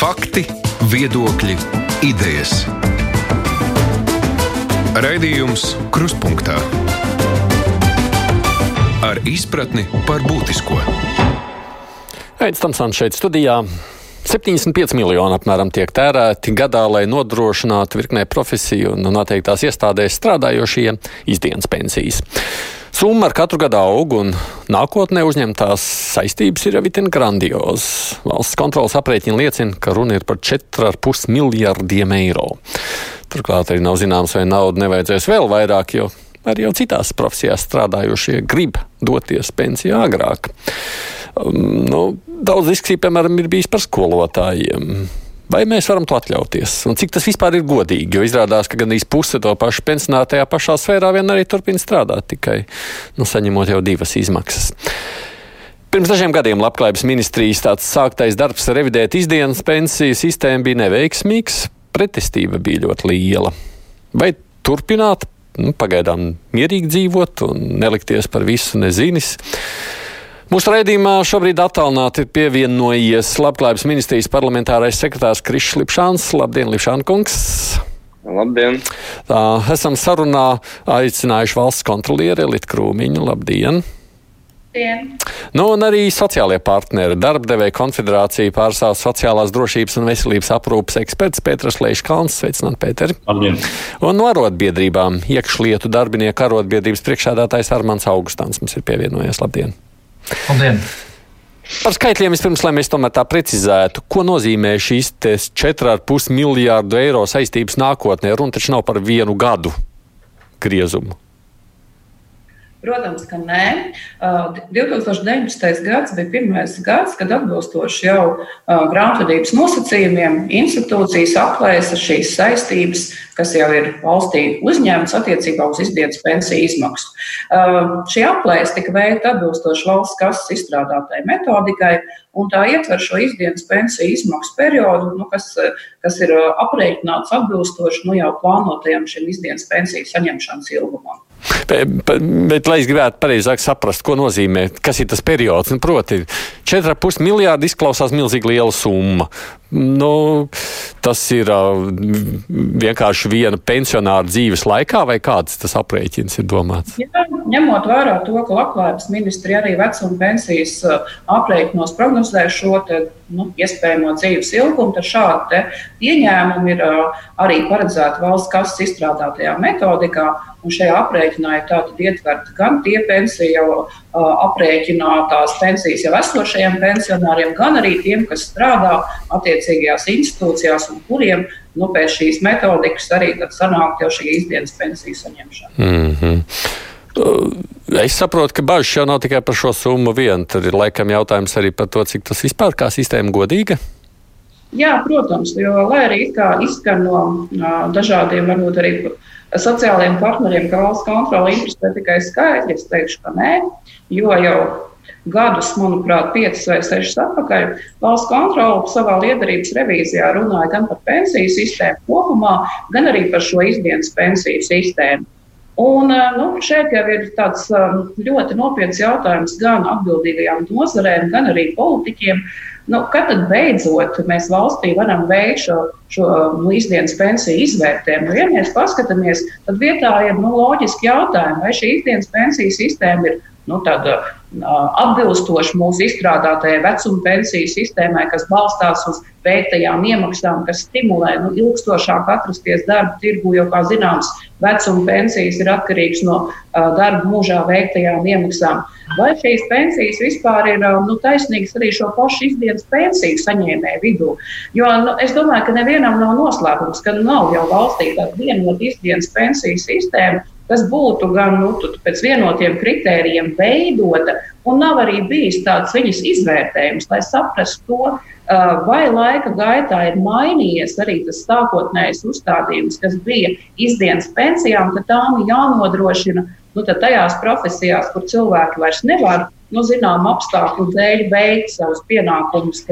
Fakti, viedokļi, idejas. Raidījums Krustpunktā ar izpratni par būtisko. Aizsmeļamies Tamsons šeit studijā. 75 miljoni apmēram tiek tērēti gadā, lai nodrošinātu virknē profesiju un noteiktās iestādēs strādājošie izdienas pensijas. Summa ar katru gadu aug, un nākotnē uzņemtās saistības ir jau itin grandiozas. Valsts kontrolas aprēķini liecina, ka runa ir par 4,5 miljardiem eiro. Turklāt arī nav zināms, vai naudu nevajadzēs vēl vairāk, jo arī jau citās profesijās strādājošie grib doties pensijā agrāk. Um, nu, daudz diskusiju, piemēram, ir bijis par skolotājiem. Vai mēs varam to atļauties? Un cik tas vispār ir godīgi? Jo izrādās, ka gandrīz puse to pašu pensionāru tajā pašā sfērā vien arī turpina strādāt, tikai nu, saņemot jau divas izmaksas. Pirms dažiem gadiem Labklājības ministrijas tāds sāktais darbs revidēt izdienas pensiju sistēmu bija neveiksmīgs, pretestība bija ļoti liela. Vai turpināt, nu, pagaidām mierīgi dzīvot un nelikties par visu nezinis? Mūsu raidījumā šobrīd attālināti ir pievienojies Labklājības ministrijas parlamentārais sekretārs Krišs Lipšāns. Labdien, Lipšāna kungs! Labdien! Tā, esam sarunā aicinājuši valsts kontrolieri Litu Krūmiņu. Labdien! Dien. Nu, un arī sociālajie partneri, darbdevēja konfederācija pārstāv sociālās drošības un veselības aprūpas eksperts Pēters Leiškalns. Sveicināt, Pēteri! Labdien! Un no arotbiedrībām iekšlietu darbinieku arotbiedrības priekšādātājs Armāns Augustāns mums ir pievienojies. Labdien! Labdien! Par skaitļiem vispirms, lai mēs tomēr tā precizētu, ko nozīmē šīs 4,5 miljārdu eiro saistības nākotnē. Runa taču nav par vienu gadu griezumu. Protams, ka nē. Uh, 2019. gads bija pirmais gads, kad atbilstoši jau uh, grāmatvedības nosacījumiem institūcijas aplēsa šīs saistības, kas jau ir valstī uzņemtas attiecībā uz izdienas pensiju izmaksu. Uh, šī aplēse tika veikta atbilstoši valsts kases izstrādātai metodikai, un tā ietver šo izdienas pensiju izmaksu periodu, nu, kas, kas ir aprēķināts atbilstoši nu, jau plānotajam šim izdienas pensiju saņemšanas ilgumam. Bet, lai es gribētu pareizāk saprast, ko nozīmē, kas ir tas periods, nu, proti, 4,5 miljārdi izklausās milzīgi liela summa. Nu, tas ir vienkārši viena pensionāra dzīves laikā, vai kāds tas aprēķins ir domāts? Jā, ņemot vērā to, ka Labklājības ministrija arī vecuma pensijas aprēķinos prognozē šo te, nu, iespējamo dzīves ilgumu, tad šādi ieņēmumi ir arī paredzēti valsts kases izstrādātajā metodikā. Un šajā aprēķinā ir tātad ietverti gan tie pensiju jau uh, aprēķinātās pensijas jau esošajiem pensionāriem, gan arī tiem, kas strādā attiecīgajās institūcijās un kuriem nu, pēc šīs metodikas arī sanāk jau šī izdienas pensiju saņemšana. Mm -hmm. Es saprotu, ka bažas jau nav tikai par šo summu vien. Tad ir laikam jautājums arī par to, cik tas vispār kā sistēma godīga. Jā, protams, jo lai arī izskan no dažādiem, varbūt arī sociālajiem partneriem, ka valsts kontrole interesē tikai skaitļi. Es teikšu, ka nē, jo jau gadus, manuprāt, piecus vai sešus atpakaļ, valsts kontrole savā liederības revīzijā runāja gan par pensiju sistēmu kopumā, gan arī par šo izdienas pensiju sistēmu. Un, nu, šeit jau ir tāds ļoti nopietns jautājums gan atbildīgajām nozarēm, gan arī politiķiem. Nu, kad tad beidzot mēs valstī varam veikt šo, šo nu, izdienas pensiju izvērtējumu? Ja mēs paskatāmies, tad vietā ir nu, loģiski jautājumi, vai šī izdienas pensiju sistēma ir nu, tāda atbilstoši mūsu izstrādātajai vecuma pensiju sistēmai, kas balstās uz veiktajām iemaksām, kas stimulē nu, ilgstošāk atrasties darba tirgu, jo, kā zināms, vecuma pensijas ir atkarīgas no uh, darba mūžā veiktajām iemaksām. Vai šīs pensijas vispār ir nu, taisnīgas arī šo pašu izdienas pensiju saņēmēju vidū? Jo nu, es domāju, ka nevienam nav noslēpums, ka nav jau valstī tāda vienota izdienas pensiju sistēma, kas būtu gan nu, pēc vienotiem kritērijiem veidota, un nav arī bijis tāds viņas izvērtējums, lai saprastu to, vai laika gaitā ir mainījies arī tas sākotnējais uzstādījums, kas bija izdienas pensijām, ka tām jānodrošina nu, tajās profesijās, kur cilvēki vairs nevar nu, zinām apstākļu dēļ veikt savus pienākumus,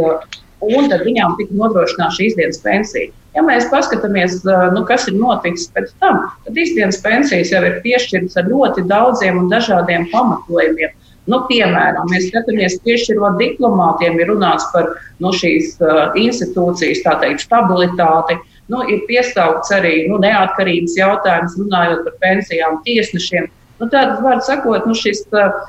un tad viņām tika nodrošināta šī izdienas pensija. Ja mēs paskatāmies, nu, kas ir noticis pēc tam, tad izdienas pensijas jau ir piešķirtas ar ļoti daudziem un dažādiem pamatojumiem. Nu, piemēram, mēs skatāmies piešķirot diplomātiem, ir runāts par nu, šīs uh, institūcijas teikt, stabilitāti. Nu, ir piesaukts arī nu, neatkarības jautājums, runājot par pensijām tiesnešiem. Nu, Tātad, var sakot, nu, šis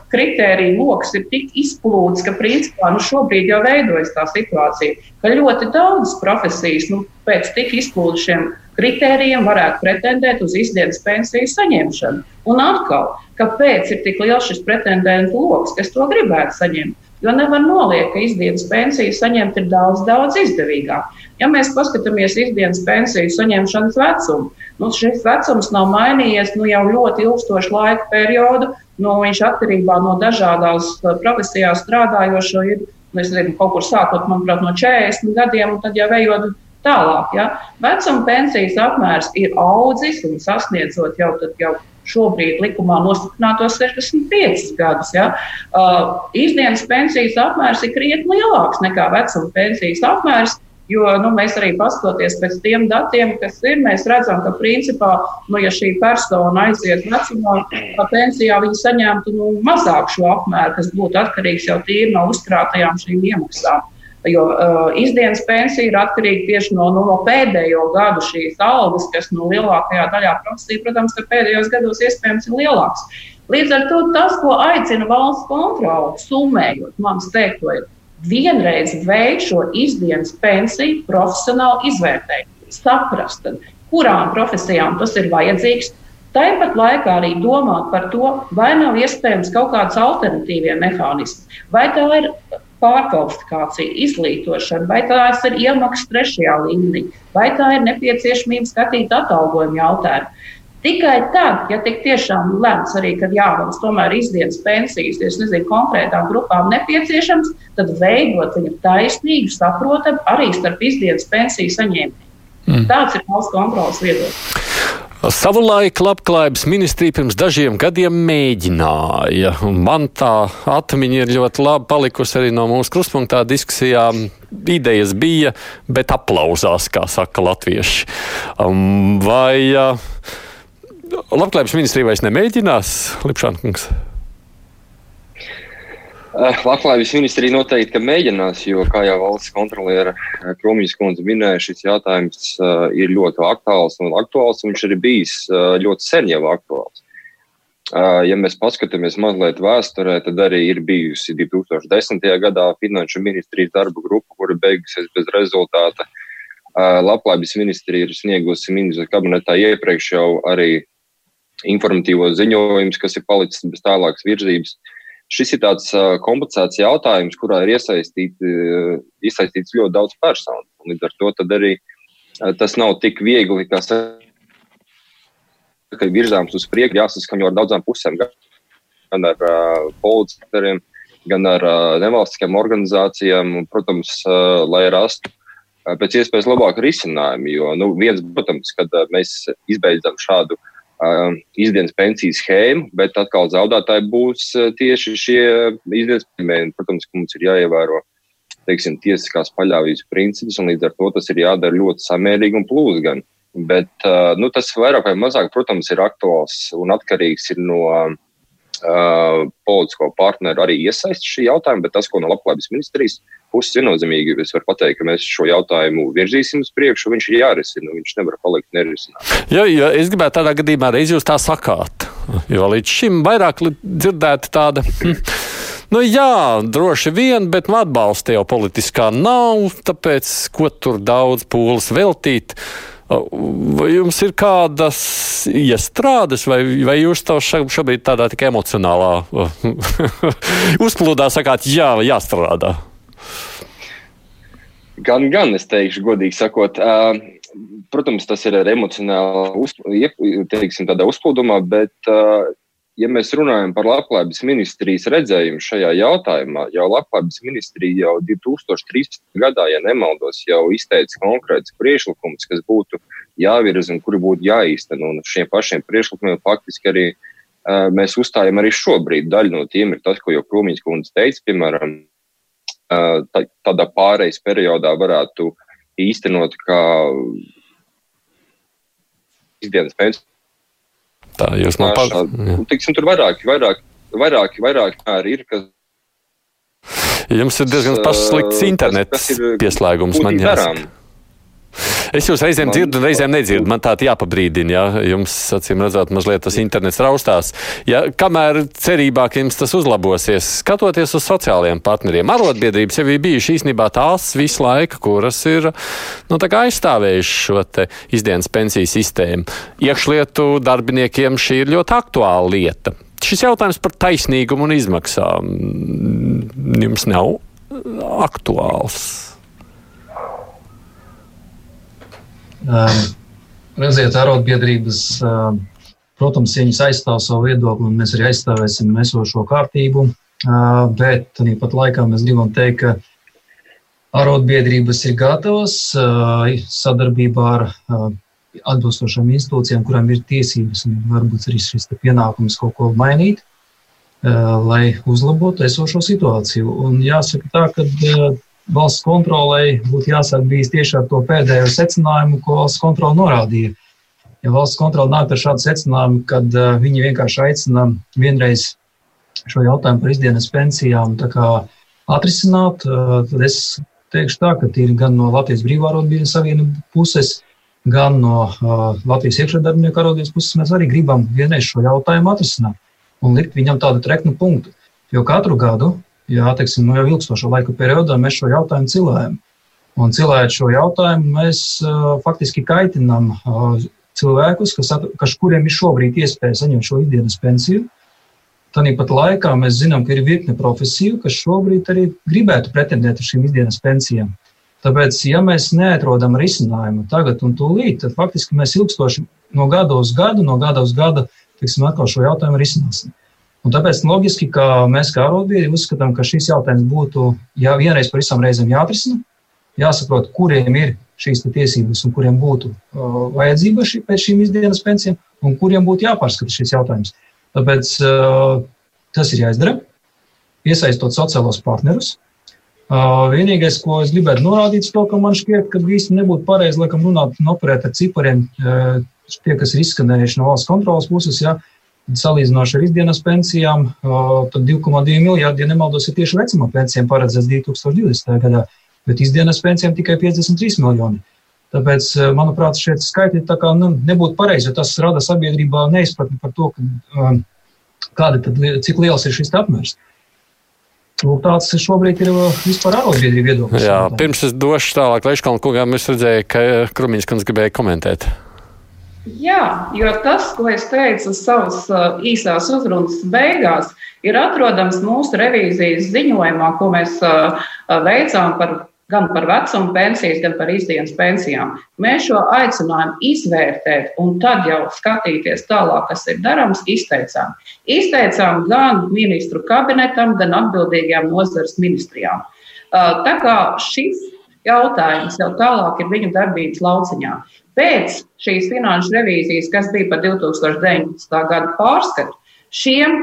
kritērija lokus ir tik izplūdes, ka principā nu, šobrīd jau veidojas tā situācija, ka ļoti daudzas profesijas nu, pēc tik izplūdušiem kritērijiem varētu pretendēt uz izdienas pensiju saņemšanu. Un atkal, kāpēc ir tik liels šis pretendentu lokus, kas to gribētu saņemt? Jo nevar noliekt, ka izdienas pensiju saņemt ir daudz, daudz izdevīgāk. Ja mēs paskatāmies izdienas pensiju saņemšanas vecumu, nu, šis vecums nav mainījies nu, jau ļoti ilgstošu laika periodu. Nu, viņš atkarībā no dažādās uh, profesijās strādājošo ir nu, nezinu, kaut kur sākot, manuprāt, no 40 gadiem, un tad jau ejot tālāk. Ja? Vecuma pensijas apmērs ir audzis un sasniedzot jau, jau šobrīd likumā nostiprinātos 65 gadus. Ja? Uh, Izdienas pensijas apmērs ir krietni lielāks nekā vecuma pensijas apmērs. Jo nu, mēs arī paskatoties pēc tiem datiem, kas ir, mēs redzam, ka principā, nu, ja šī persona aiziet vecumā, tad pensijā viņa saņemtu nu, mazāk šo apmēru, kas būtu atkarīgs jau tīri no uzkrātajām šīm iemaksām. Jo uh, izdienas pensija ir atkarīga tieši no, no, no pēdējo gadu šīs algas, kas no lielākajā daļā profesija, protams, pēdējos gados iespējams ir lielāks. Līdz ar to tas, ko aicina valsts kontrole, summējot manas teikto, ir vienreiz veikt šo izdienas pensiju profesionāli izvērtēt, saprast, kurām profesijām tas ir vajadzīgs. Tāpat laikā arī domāt par to, vai nav iespējams kaut kāds alternatīvie mehānismi, vai tā ir pārkvalifikācija, izglītošana, vai tās ir iemaksas trešajā līmenī, vai tā ir nepieciešamība skatīt atalgojumu jautājumu. Tikai tad, ja tik tiešām lemts arī, ka jā, mums tomēr izdienas pensijas, es nezinu, konkrētām grupām nepieciešams, tad veidot viņu taisnīgu, saprotamu arī starp izdienas pensiju saņēmējiem. Mm. Tāds ir valsts kontrolas viedoklis. Savulaik labklājības ministrija pirms dažiem gadiem mēģināja. Man tā atmiņa ir ļoti labi palikusi arī no mūsu kruspunktā diskusijām. Idejas bija, bet aplausās, kā saka latvieši. Um, vai uh, labklājības ministrija vairs nemēģinās, Lipšankungs? Eh, labklājības ministrija noteikti mēģinās, jo, kā jau valsts kontroliera eh, Kromijas kundze minēja, šis jautājums uh, ir ļoti aktuāls un aktuāls. Viņš arī bijis ļoti sen jau aktuāls. Ja mēs paskatāmies mazliet vēsturē, tad arī ir bijusi 2010. gadā finanšu ministrijas darba grupa, kura beigusies bez rezultāta. Labklājības ministrija ir sniegusi ministra kabinetā iepriekš jau arī informatīvos ziņojumus, kas ir palicis bez tālākas virzības. Šis ir tāds komplicēts jautājums, kurā ir iesaistīti, iesaistīts ļoti daudz personu. Līdz ar to arī tas nav tik viegli, kā ka virzāms uz priekšu, jāsaskaņo ar daudzām pusēm, gan ar uh, policistiem, gan ar uh, nevalstiskām organizācijām, un, protams, uh, lai rastu pēc iespējas labāku risinājumu. Jo nu, viens, protams, kad mēs izbeidzam šādu uh, izdienas pensiju schēmu, bet atkal zaudētāji būs uh, tieši šie izdienas pirmie. Protams, ka mums ir jāievēro teiksim, tiesiskās paļāvības principus, un līdz ar to tas ir jādara ļoti samērīgi un plūsgan. Bet uh, nu, tas vairāk vai mazāk, protams, ir aktuāls un atkarīgs no uh, politisko partneru arī iesaistīšanās šī jautājuma, bet tas, ko no Labklājības ministrijas puses viennozīmīgi es varu pateikt, ka mēs šo jautājumu virzīsim uz priekšu, viņš ir jārisina, viņš nevar palikt nerisināts. Ja, ja es gribētu tādā gadījumā reiz jūs tā sakāt, jo līdz šim vairāk dzirdēta tāda. Hm, Nu, jā, droši vien, bet nu, atbalsta jau politiskā nav, tāpēc ko tur daudz pūles veltīt. Vai jums ir kādas iestrādes, vai, vai jūs to šobrīd tādā tik emocionālā uzplūdā sakāt, jā, jāstrādā? Gan, gan es teikšu, godīgi sakot, protams, tas ir ar emocionālu teiksim, uzplūdumā, bet, ja mēs runājam par labklājības ministrijas redzējumu šajā jautājumā, jau labklājības ministrija jau 2013. gadā, ja nemaldos, jau izteica konkrēts priešlikums, kas būtu jāvirza un kuri būtu jāīsteno. Un šiem pašiem priešlikumiem faktiski arī mēs uzstājam arī šobrīd. Daļa no tiem ir tas, ko jau Krūmiņš kundze teica, piemēram, tādā pārejas periodā varētu īstenot kā ikdienas pensiju. Tā jūs man pašā. Tiksim, tur vairāk, vairāk vairāk, vairāk ir, kas. Jums ir diezgan paslikts internets pieslēgums, man jāsaka. Es jūs reizēm dzirdu, reizēm nedzirdu. Man tā jāpabrīdina, ja jums, acīm redzot, mazliet tas internets raustās. Ja, kamēr cerībā, ka jums tas uzlabosies, skatoties uz sociālajiem partneriem, arotbiedrības jau ir bijušas īstenībā tās visu laiku, kuras ir nu, aizstāvējušas šo izdienas pensiju sistēmu. Iekšlietu darbiniekiem šī ir ļoti aktuāla lieta. Šis jautājums par taisnīgumu un izmaksām jums nav aktuāls. Um, redziet, arotbiedrības, um, protams, viņas aizstāv savu viedokli, un mēs arī aizstāvēsim esošo kārtību. Uh, bet tāpat laikā mēs gribam teikt, ka arotbiedrības ir gatavas uh, sadarbībā ar uh, atbilstošām institūcijām, kurām ir tiesības un varbūt arī šis pienākums kaut ko mainīt, lai uzlabotu esošo situāciju. Un jāsaka tā, ka valsts kontrolei būtu jāsāk bijis tieši ar to pēdējo secinājumu, ko valsts kontrole norādīja. Ja valsts kontrole nāk ar šādu secinājumu, kad uh, viņi vienkārši aicina vienreiz šo jautājumu par izdienas pensijām atrisināt, uh, tad es teikšu tā, ka ir gan no Latvijas Brīvā arotbiedrību savienības puses, gan no uh, Latvijas iekšēdarbinieku arotbiedrības puses mēs arī gribam vienreiz šo jautājumu atrisināt un likt viņam tādu treknu punktu. Jo katru gadu jā, teiksim, nu, jau ilgstošā laika periodā mēs šo jautājumu cilējam. Un cilējot šo jautājumu, mēs uh, faktiski kaitinām uh, cilvēkus, kas, kas kuriem ir šobrīd iespēja saņemt šo ikdienas pensiju. Tāpat laikā mēs zinām, ka ir virkne profesiju, kas šobrīd arī gribētu pretendēt uz šīm ikdienas pensijām. Tāpēc, ja mēs neatrodam risinājumu tagad un tūlīt, tad faktiski mēs ilgstoši no gada uz gadu, no gada uz gadu, teiksim, atkal šo jautājumu risināsim. Un tāpēc loģiski, ka mēs kā arotbiedri uzskatām, ka šis jautājums būtu jā, vienreiz par visām reizēm jāatrisina, jāsaprot, kuriem ir šīs tiesības un kuriem būtu uh, vajadzība šī, pēc šīm izdienas pensijām, un kuriem būtu jāpārskata šis jautājums. Tāpēc uh, tas ir jāizdara, iesaistot sociālos partnerus. Uh, vienīgais, ko es gribētu norādīt, ir tas, ka man šķiet, ka īsti nebūtu pareizi laikam, runāt un operēt ar cipariem, tie, kas ir izskanējuši no valsts kontrolas puses. Ja, uh, Salīdzinoši ar izdienas pensijām, tad 2,2 miljardi, ja nemaldos, ir tieši vecuma pensijām paredzēts 2020. gadā, bet izdienas pensijām tikai 53 miljoni. Tāpēc, manuprāt, šie skaitļi nu, nebūtu pareizi, jo tas rada sabiedrībā neizpratni par to, ka, kāda tad, cik liels ir šis apmērs. Lūk, tāds šobrīd ir vispār arotbiedrība viedoklis. Jā, pirms es došu tālāk Leiškalnu kungām, es redzēju, ka Krumiņš kundze gribēja komentēt. Jā, jo tas, ko es teicu savas uh, īsās uzrunas beigās, ir atrodams mūsu revīzijas ziņojumā, ko mēs uh, uh, veicām par, gan par vecumu pensijas, gan par izdienas pensijām. Mēs šo aicinājumu izvērtēt un tad jau skatīties tālāk, kas ir darams, izteicām. Izteicām gan ministru kabinetam, gan atbildīgajām nozares ministrijām. Tā kā šis jautājums jau tālāk ir viņu darbības lauciņā. Pēc šīs finanšu revīzijas, kas bija par 2019. gadu pārskatu, šiem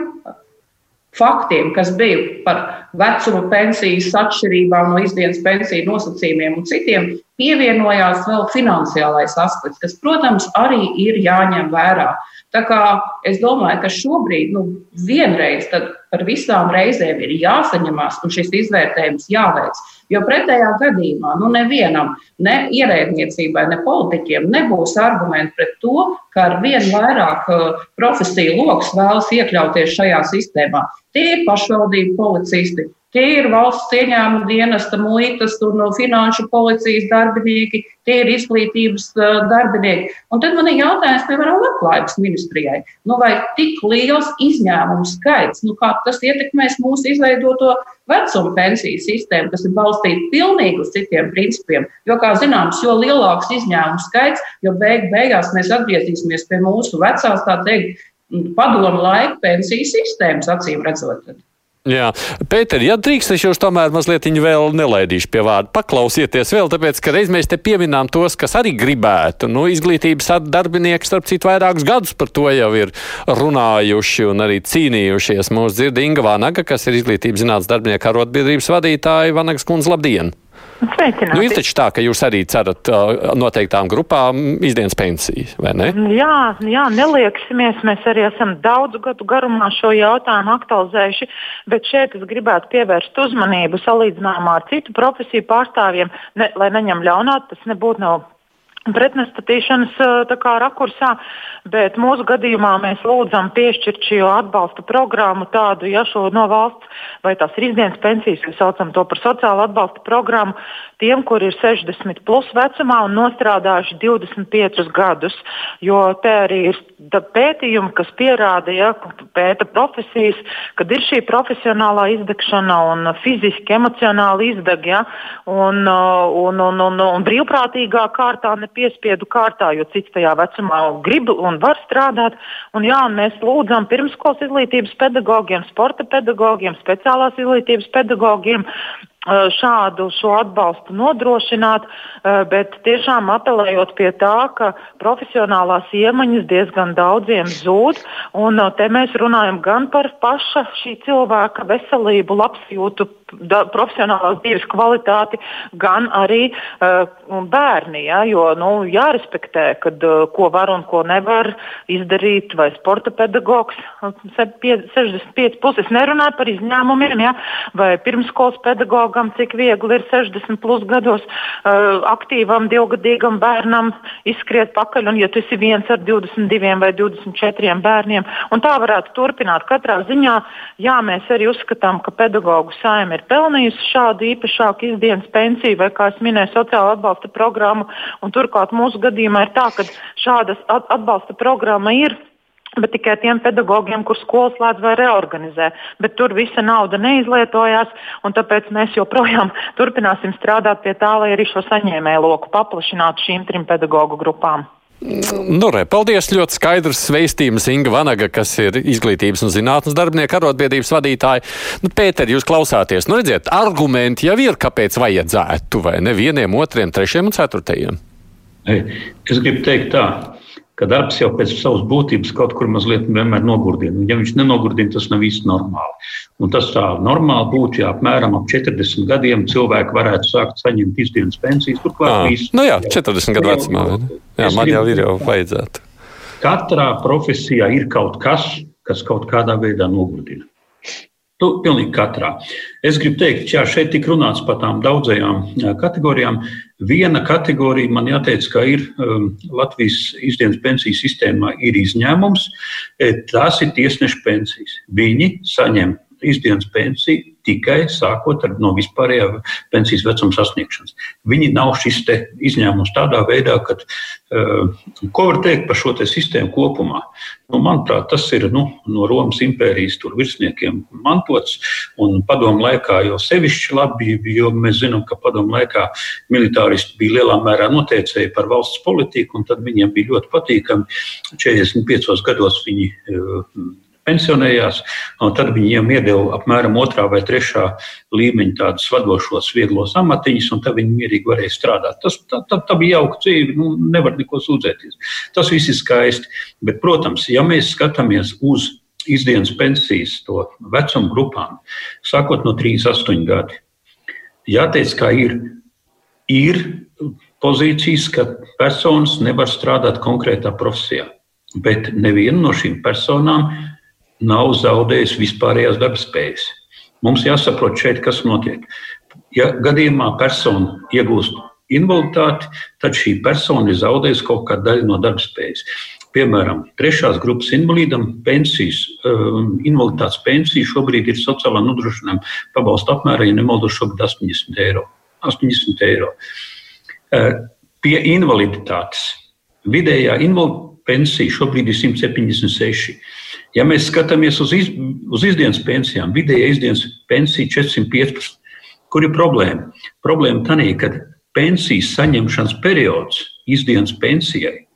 faktiem, kas bija par vecuma pensijas atšķirībām no izdienas pensiju nosacījumiem un citiem, pievienojās vēl finansiālais aspekts, kas, protams, arī ir jāņem vērā. Tā kā es domāju, ka šobrīd nu, vienreiz par visām reizēm ir jāsaņemās un šis izvērtējums jāveic. Jo pretējā gadījumā nu, nevienam, ne ierēdniecībai, ne politiķiem nebūs argumenti pret to, ka ar vien vairāk uh, profesiju lokus vēlas iekļauties šajā sistēmā. Tie ir pašvaldību policisti, Tie ir valsts ieņēmuma dienesta, muitas un finanšu policijas darbinieki, tie ir izglītības darbinieki. Un tad man ir jautājums, piemēram, labklājības ministrijai, nu, vai tik liels izņēmumu skaits, nu, kā tas ietekmēs mūsu izveidoto vecuma pensiju sistēmu, kas ir balstīta pilnīgi uz citiem principiem. Jo, kā zināms, jo lielāks izņēmumu skaits, jo beig beigās mēs atgriezīsimies pie mūsu vecās, tā teikt, padomu laika pensiju sistēmas, acīm redzot. Jā, Pēter, ja drīkst, es jūs tomēr mazliet vēl nelaidīšu pie vārda. Paklausieties vēl, tāpēc, ka reiz mēs te pieminām tos, kas arī gribētu. Nu, izglītības darbinieki, starp citu, vairākus gadus par to jau ir runājuši un arī cīnījušies. Mūsu dzird Inga Vānaga, kas ir izglītības zinātnes darbinieka arotbiedrības vadītāja. Vanagas kundze, labdien! Sveicināti. Nu, ir taču tā, ka jūs arī cerat uh, noteiktām grupām izdienas pensiju, vai ne? Jā, jā, neliksimies. Mēs arī esam daudzu gadu garumā šo jautājumu aktualizējuši, bet šeit es gribētu pievērst uzmanību salīdzinājumā ar citu profesiju pārstāvjiem, ne, lai neņem ļaunā, tas nebūtu nav pretnestatīšanas kā, rakursā, bet mūsu gadījumā mēs lūdzam piešķirt šo atbalsta programmu tādu, ja šo no valsts vai tās ir izdienas pensijas, mēs saucam to par sociālo atbalsta programmu, tiem, kur ir 60 plus vecumā un nostrādājuši 25 gadus. Jo te arī ir pētījumi, kas pierāda, ja pēta profesijas, kad ir šī profesionālā izdegšana un fiziski, emocionāli izdeg, ja, un, un, un, un, un brīvprātīgā kārtā, ne piespiedu kārtā, jo cits tajā vecumā grib un var strādāt. Un, jā, un mēs lūdzam pirmskolas izglītības pedagogiem, sporta pedagogiem, speciālās izglītības pedagogiem Šādu atbalstu nodrošināt, bet tiešām apelējot pie tā, ka profesionālās iemaņas diezgan daudziem zūd. Eh, te mēs runājam gan par paša šī cilvēka veselību, labsajūtu, da, profesionālās dzīves kvalitāti, gan arī uh, bērni. Ja, jo nu, jārespektē, kad, uh, ko var un ko nevar izdarīt, vai sporta pedagogs 65 puses nerunāja par izņēmumiem, ja, vai pirmskolas pedagogam, cik viegli ir 60 plus gados uh, aktīvam, divgadīgam bērnam izskriet pakaļ, un ja tu esi viens ar 22 vai 24 bērniem, un tā varētu turpināt. Katrā ziņā, jā, mēs arī uzskatām, ka pedagoģu saima ir pelnījusi šādu īpašāku izdienas pensiju vai, kā es minēju, sociālo atbalsta programmu, turklāt mūsu gadījumā ir tā, ka šādas atbalsta programma ir bet tikai tiem pedagogiem, kur skolas slēdz vai reorganizē. Bet tur visa nauda neizlietojās, un tāpēc mēs joprojām turpināsim strādāt pie tā, lai arī šo saņēmēju loku paplašinātu šīm trim pedagoģu grupām. Nu, re, paldies! Ļoti skaidrs veistījums Inga Vanaga, kas ir izglītības un zinātnes darbinieka arotbiedrības vadītāja. Nu, Pēter, jūs klausāties, nu redziet, argumenti jau ir, kāpēc vajadzētu, vai ne vieniem, otriem, trešiem un ceturtajiem? Es gribu teikt tā, ka darbs jau pēc savas būtības kaut kur mazliet vienmēr nogurdina. Ja viņš nenogurdina, tas nav īsti normāli. Un tas tā normāli būtu, ja apmēram ap 40 gadiem cilvēki varētu sākt saņemt izdienas pensijas. Turklāt, visu, nu jā, 40 gadu vecumā. Jā, man jau ir jau vajadzētu. Katrā profesijā ir kaut kas, kas kaut kādā veidā nogurdina. Tu, pilnīgi katrā. Es gribu teikt, ka šeit tika runāts par tām daudzajām kategorijām. Viena kategorija man jāteic, ka ir um, Latvijas izdienas pensiju sistēmā ir izņēmums. Tās ir tiesneša pensijas. Viņi saņem izdienas pensiju tikai sākot ar no vispārējā pensijas vecuma sasniegšanas. Viņi nav šis izņēmums tādā veidā, ka, uh, ko var teikt par šo sistēmu kopumā. Nu, manuprāt, tas ir nu, no Romas impērijas virsniekiem mantots, un padomu laikā jau sevišķi labi, jo mēs zinām, ka padomu laikā militāristi bija lielā mērā noteicēji par valsts politiku, un tad viņiem bija ļoti patīkami. 45 gados viņi uh, pensionējās, un tad viņiem iedeva apmēram otrā vai trešā līmeņa tādus vadošos, vieglos amatiņus, un tad viņi mierīgi varēja strādāt. Tas tā, tā, tā bija jauka dzīve, nu, nevar neko sūdzēties. Tas viss ir skaisti. Bet, protams, ja mēs skatāmies uz izdienas pensijas to vecumu grupām, sākot no 38 gadi, jāteic, ka ir, ir pozīcijas, ka personas nevar strādāt konkrētā profesijā. Bet neviena no šīm personām nav zaudējis vispārējās darbspējas. Mums jāsaprot šeit, kas notiek. Ja gadījumā persona iegūst invaliditāti, tad šī persona ir zaudējusi kaut kādu daļu no darbspējas. Piemēram, trešās grupas invalīdam pensijas, um, invaliditātes pensija šobrīd ir sociālā nodrošinājuma pabalsta apmērā, ja nemaldos, šobrīd 80 eiro. 80 eiro. Uh, pie invaliditātes vidējā invaliditātes pensija šobrīd ir 176. Ja mēs skatāmies uz, iz, uz izdienas pensijām, vidējā izdienas pensija 415. Kur ir problēma? Problēma tā, ka pensijas saņemšanas periods izdienas pensijai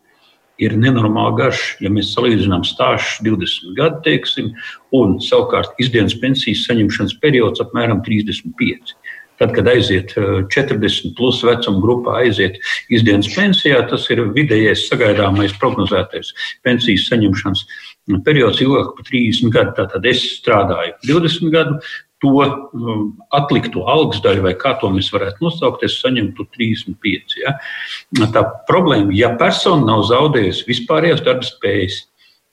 ir nenormāli garš. Ja mēs salīdzinām stāžus 20 gadu, teiksim, un savukārt izdienas pensijas saņemšanas periods apmēram 35. Tad, kad aiziet 40 eh, plus vecuma grupā, aiziet izdienas pensijā, tas ir vidējais sagaidāmais prognozētais pensijas saņemšanas periods ilgāk par 30 gadu. Tātad es strādāju 20 gadu, to um, atlikto algas daļu, vai kā to mēs varētu nosaukt, es saņemtu 35. Ja? Tā problēma, ja persona nav zaudējusi vispārējās darba spējas,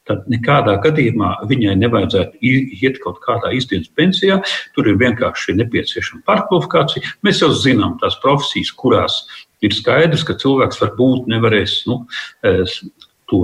tad nekādā gadījumā viņai nevajadzētu iet kaut kādā izdienas pensijā. Tur ir vienkārši nepieciešama pārkvalifikācija. Mēs jau zinām tās profesijas, kurās ir skaidrs, ka cilvēks varbūt nevarēs nu, to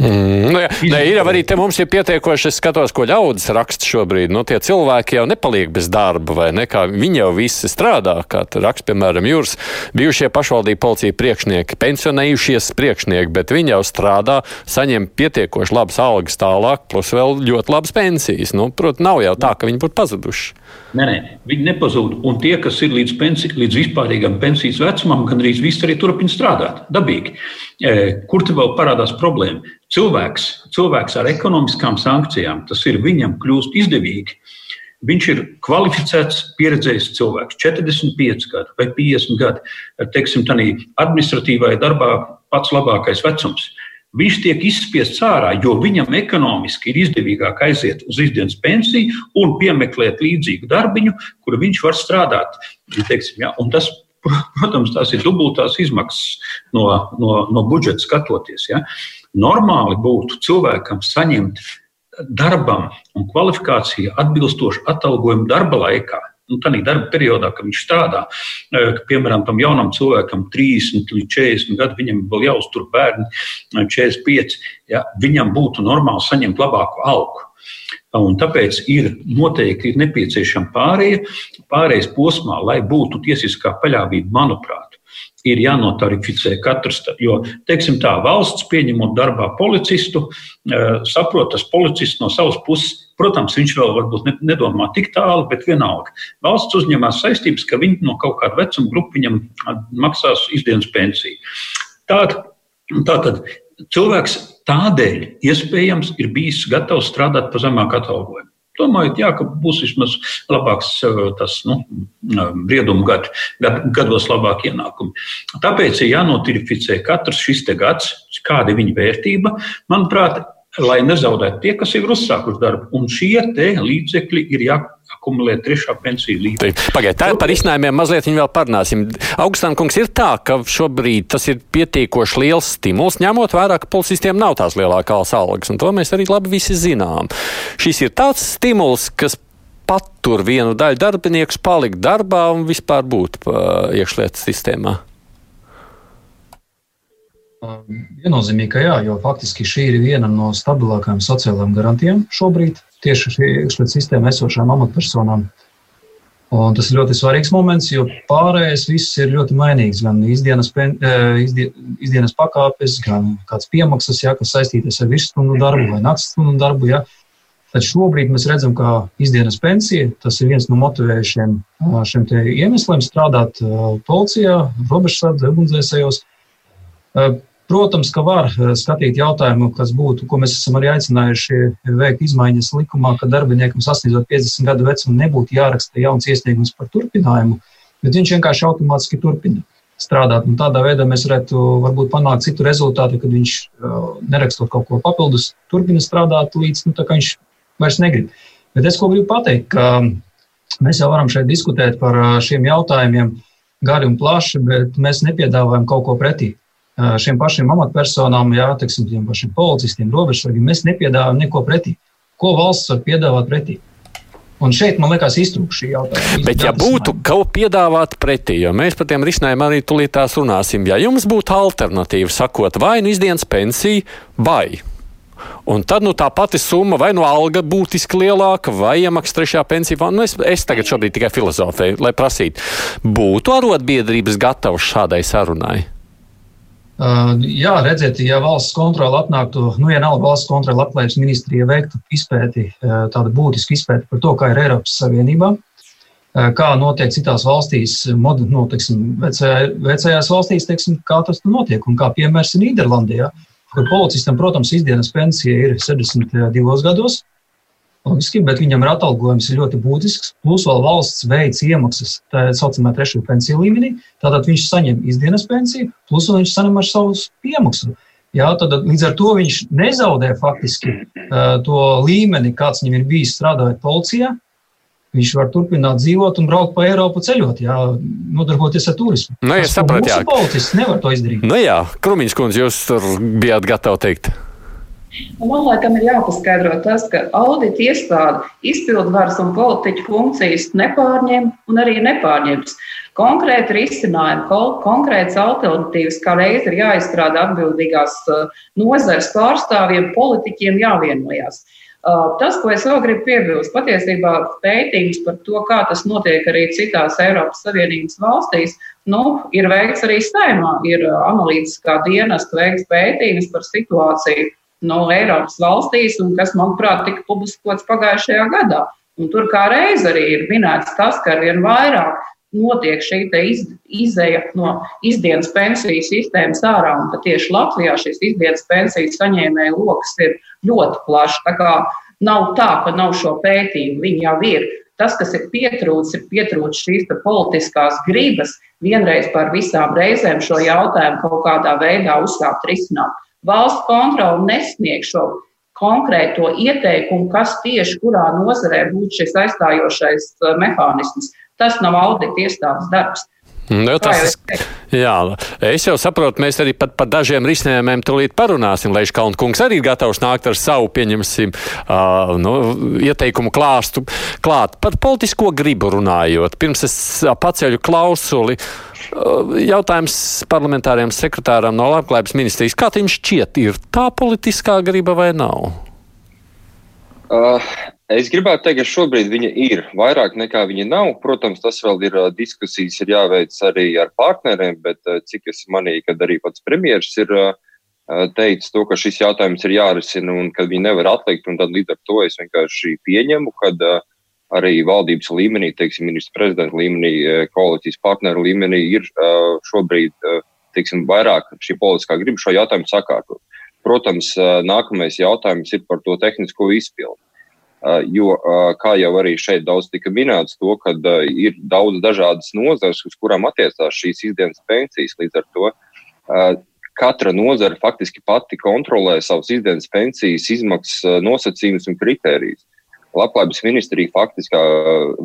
Mm, nu, jā, ne, ir arī te mums ir pietiekoši, es skatos, ko ļaudis raksta šobrīd. Nu, tie cilvēki jau nepaliek bez darba, vai ne? Kā viņi jau visi strādā, kā raksta, piemēram, jūras bijušie pašvaldību policija priekšnieki, pensionējušies priekšnieki, bet viņi jau strādā, saņem pietiekoši labas algas tālāk, plus vēl ļoti labas pensijas. Nu, Protams, nav jau tā, ka viņi būtu pazuduši. Nē, nē, viņi nepazūd. Un tie, kas ir līdz, pensi, līdz vispārīgam pensijas vecumam, gandrīz visi arī turpina strādāt. Dabīgi. E, kur te vēl parādās problēma? Cilvēks, cilvēks ar ekonomiskām sankcijām, tas ir viņam kļūst izdevīgi. Viņš ir kvalificēts, pieredzējis cilvēks, 45 gadi vai 50 gadi. Teiksim, tā administratīvajā darbā pats labākais vecums. Viņš tiek izspiests ārā, jo viņam ekonomiski ir izdevīgāk aiziet uz izdienas pensiju un piemeklēt līdzīgu darbiņu, kur viņš var strādāt. Teiksim, ja, tas, protams, tās ir dubultās izmaksas no, no, no budžeta skatoties. Ja. Normāli būtu cilvēkam saņemt darbam un kvalifikāciju atbilstošu atalgojumu darba laikā. Nu, tādā darba periodā, kad viņš strādā, ka, piemēram, tam jaunam cilvēkam, 30 līdz 40 gadu, viņam vēl jāuztur bērni, 45, ja, viņam būtu normāli saņemt labāku algu. Un tāpēc ir noteikti ir nepieciešama pārēja, pārējais posmā, lai būtu tiesiskā paļāvība, manuprāt ir jānotarificē katrs. Jo, teiksim tā, valsts pieņemot darbā policistu, eh, saprot, tas policists no savas puses, protams, viņš vēl varbūt nedomā tik tālu, bet vienalga. Valsts uzņemās saistības, ka viņi no kaut kāda vecuma grupa viņam maksās izdienas pensiju. Tātad, tātad cilvēks tādēļ iespējams ir bijis gatavs strādāt par zemāku atalgojumu. Domājot, jā, ka būs vismaz labāks eh, tas nu, eh, briedumu gad, gad, gados labāk ienākumi. Tāpēc ir jānotificē katrs šis gads, kāda ir viņa vērtība. Manuprāt, lai nezaudētu tie, kas ir uzsākuši darbu. Un šie līdzekļi ir jāakumulē trešā pensiju līmenī. Pagaidiet, tā par izņēmumiem mazliet vēl parunāsim. Augstām kungs ir tā, ka šobrīd tas ir pietiekoši liels stimuls, ņemot vērā, ka policistiem nav tās lielākās algas, un to mēs arī labi visi zinām. Šis ir tāds stimuls, kas patur vienu daļu darbinieku palikt darbā un vispār būt iekšlietu sistēmā. Viennozīmīgi, ka jā, jo faktiski šī ir viena no stabilākajām sociālajām garantijām šobrīd tieši šī iekšlietu sistēma esošām amatpersonām. Un tas ir ļoti svarīgs moments, jo pārējais viss ir ļoti mainīgs. Gan izdienas, izdie, izdienas pakāpes, gan kāds piemaksas, ja, kas saistītas ar virsstundu darbu vai naktstundu darbu. Ja. Tad šobrīd mēs redzam, ka izdienas pensija ir viens no motivējušiem šiem iemesliem strādāt policijā, robežsardze, ugunsdzēsējos. Protams, ka var eh, skatīt jautājumu, kas būtu, ko mēs esam arī aicinājuši veikt izmaiņas likumā, ka darbiniekam sasniedzot 50 gadu vecumu nebūtu jāraksta jauns iesniegums par turpinājumu, bet viņš vienkārši automātiski turpina strādāt. Un tādā veidā mēs varētu varbūt panākt citu rezultātu, kad viņš uh, nerakstot kaut ko papildus, turpina strādāt līdz nu, viņš vairs negrib. Bet es ko gribu pateikt, ka mēs jau varam šeit diskutēt par eh, šiem jautājumiem gari un plaši, bet mēs nepiedāvājam kaut ko pretī šiem pašiem amatpersonām, jā, teiksim, tiem pašiem policistiem, robežsargiem, mēs nepiedāvājam neko pretī. Ko valsts var piedāvāt pretī? Un šeit, man liekas, iztrūkst šī jautājuma. Bet, ja būtu ko piedāvāt pretī, jo mēs par tiem risinājumiem arī tulīt tās runāsim, ja jums būtu alternatīva, sakot, vai nu izdienas pensija, vai. Un tad nu, tā pati summa, vai nu alga būtiski lielāka, vai iemaksas trešā pensija. Nu, es, es tagad šobrīd tikai filozofēju, lai prasītu, būtu arotbiedrības gatavas šādai sarunai. Jā, redziet, ja valsts kontrole atnāktu, nu, nav valsts kontrole labklājības ministrija veiktu izpēti, tādu būtisku izpēti par to, kā ir Eiropas Savienībā, kā notiek citās valstīs, nu, teiksim, vecajā, vecajās valstīs, teiksim, kā tas notiek, un kā piemērs ir Nīderlandē, ja, kur policistam, protams, izdienas pensija ir 62 gados, Logiski, bet viņam ir atalgojums ļoti būtisks, plus vēl valsts veids iemaksas tā saucamā trešā pensiju līmenī. Tātad viņš saņem izdienas pensiju, plus viņš saņem ar savu piemaksu. Jā, tad līdz ar to viņš nezaudē faktiski uh, to līmeni, kāds viņam ir bijis strādājot policijā. viņš var turpināt dzīvot un braukt pa Eiropu ceļot, jā, nodarboties ar turismu. Nu, ja sapratu, jā. Politiski nevar to izdarīt. Nu jā, Krumiņš kundze, jūs tur bijāt gatavi teikt. Nu, man liekas, ir jāpaskaidro tas, ka audita iestāde izpildvaras un politiķu funkcijas nepārņem un arī nepārņems. Konkrēti risinājumi, konkrētas alternatīvas, kā reiz ir jāizstrādā atbildīgās uh, nozares pārstāvjiem, politiķiem jāvienojās. Uh, tas, ko es vēl gribu piebilst, patiesībā pētījums par to, kā tas notiek arī citās Eiropas Savienības valstīs, nu, ir veikts arī saimā. Ir uh, analītiskā dienesta veikts pētījums par situāciju no Eiropas valstīs, un kas, manuprāt, tika publiskots pagājušajā gadā. Un tur kā reiz arī ir minēts tas, ka arvien vairāk notiek šī iz, izēja no izdienas pensiju sistēmas ārā. Un tieši Latvijā šīs izdienas pensiju saņēmēju lokus ir ļoti plašs. Tā kā nav tā, ka nav šo pētījumu, viņi jau ir. Tas, kas ir pietrūcis, ir pietrūcis šīs politiskās gribas vienreiz par visām reizēm šo jautājumu kaut kādā veidā uzsākt risināt. Valsts kontrole nesniedz šo konkrēto ieteikumu, kas tieši kurā nozarē būtu šis aizstājošais uh, mehānisms. Tas nav audita iestādes darbs. Nu, tas, jā, es jau saprotu, mēs arī par dažiem risinājumiem tulīt parunāsim. Lai Kalnu kungs arī ir gatavs nākt ar savu, pieņemsim, uh, nu, ieteikumu klāstu klāt. Par politisko gribu runājot, pirms es paceļu klausuli, uh, jautājums parlamentāriem sekretāram no Labklājības ministrijas. Kā jums šķiet, ir tā politiskā griba vai nav? Uh, Es gribētu teikt, ka šobrīd viņa ir vairāk nekā viņa nav. Protams, tas vēl ir diskusijas, ir jāveic arī ar partneriem, bet cik es manīju, kad arī pats premjerministrs ir teicis to, ka šis jautājums ir jārisina un ka viņi nevar atlikt. Tad līdz ar to es vienkārši pieņemu, ka arī valdības līmenī, teiksim, ministrs prezidenta līmenī, koalīcijas partneru līmenī ir šobrīd teiksim, vairāk šī politiskā griba šo jautājumu sakārtot. Protams, nākamais jautājums ir par to tehnisko izpildu. Uh, jo, uh, kā jau arī šeit daudz tika minēts, to, ka uh, ir daudz dažādas nozares, uz kurām attiecās šīs izdienas pensijas. Līdz ar to katra nozara faktiski pati kontrolē savas izdienas pensijas izmaksas nosacījumus un kritērijus. Labklājības ministrija faktiski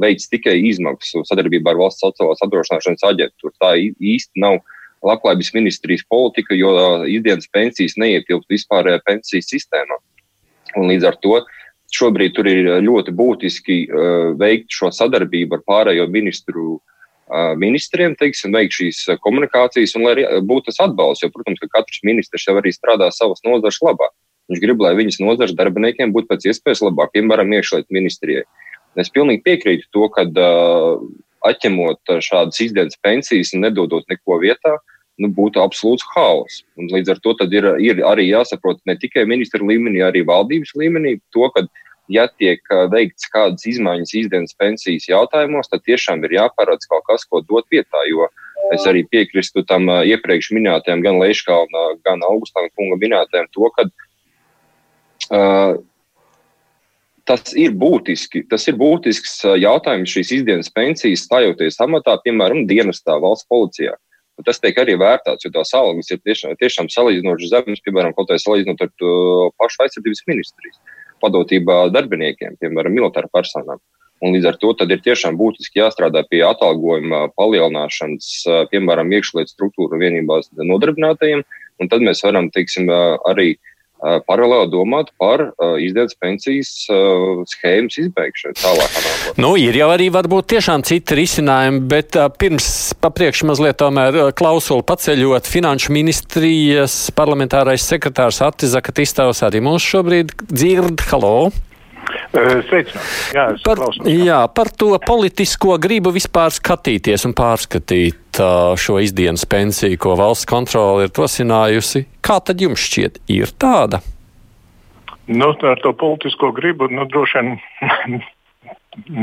veids tikai izmaksu sadarbībā ar valsts sociālās apdrošināšanas aģentūru. Tā īsti nav labklājības ministrijas politika, jo izdienas pensijas neietilpst vispārējā pensiju sistēmā. Un līdz ar to uh, Šobrīd tur ir ļoti būtiski uh, veikt šo sadarbību ar pārējo ministru uh, ministriem, teiksim, veikt šīs komunikācijas un lai būtu tas atbalsts. Jo, protams, ka katrs ministrs jau arī strādā savas nozares labā. Viņš grib, lai viņas nozares darbiniekiem būtu pēc iespējas labāk, piemēram, iekšlietu ministrijai. Es pilnīgi piekrītu to, ka uh, atņemot šādas izdienas pensijas un nedodot neko vietā, nu, būtu absolūts haoss. Līdz ar to ir, ir arī jāsaprot ne tikai ministra līmenī, arī valdības līmenī to, ka ja tiek veikts kādas izmaiņas izdienas pensijas jautājumos, tad tiešām ir jāparedz kaut kas, ko dot vietā. Jo es arī piekrītu tam iepriekš minētajam, gan Leiškalna, gan Augustāna kunga minētajam, to, ka uh, tas ir būtiski. Tas ir būtisks jautājums šīs izdienas pensijas stājoties amatā, piemēram, dienestā valsts policijā. Un tas tiek arī vērtēts, jo tās algas ir tiešām, tiešām salīdzinoši zemes, piemēram, kaut kā salīdzinot ar pašu aizsardzības ministrijas padotībā darbiniekiem, piemēram, militāru personām. Un līdz ar to ir tiešām būtiski jāstrādā pie atalgojuma palielināšanas, piemēram, iekšlietu struktūra vienībās nodarbinātajiem. Un tad mēs varam, teiksim, arī paralēli domāt par izdevības pensijas schēmas izbeigšanu nākotnē. Nu, ir jau arī varbūt tiešām citi risinājumi, bet pirms papriekš mazliet tomēr klausuli paceļot finanšu ministrijas parlamentārais sekretārs Attizaka Tistāvs arī mūs šobrīd dzird. Halo! Sveicināti. Jā, par, jā, par to politisko gribu vispār skatīties un pārskatīt šo izdienas pensiju, ko valsts kontrole ir rosinājusi. Kā tad jums šķiet, ir tāda? Nu, ar to politisko gribu, nu, droši vien,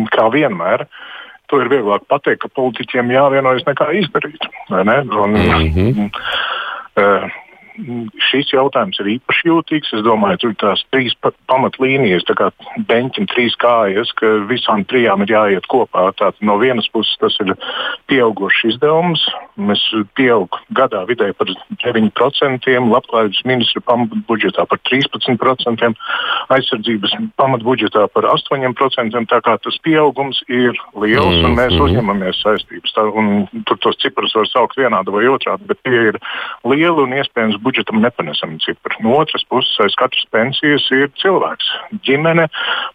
kā vienmēr, to ir vieglāk pateikt, ka politiķiem jāvienojas nekā izdarīt. Ne? Un, mm -hmm. uh, šis jautājums ir īpaši jūtīgs. Es domāju, tur ir tās trīs pamatlīnijas, tā kā beņķim trīs kājas, ka visām trijām ir jāiet kopā. Tātad no vienas puses tas ir pieaugušs izdevums, mēs pieaug gadā vidēji par 9%, labklājības ministra pamatbudžetā par 13%, aizsardzības pamatbudžetā par 8%. Tā kā tas pieaugums ir liels mm, un mēs mm. uzņemamies saistības. Tā, tur tos ciprus var saukt vienādi vai otrādi, bet tie ir lieli un iespējams budžetam nepanesami cipari. No otras puses, aiz katras pensijas ir cilvēks, ģimene,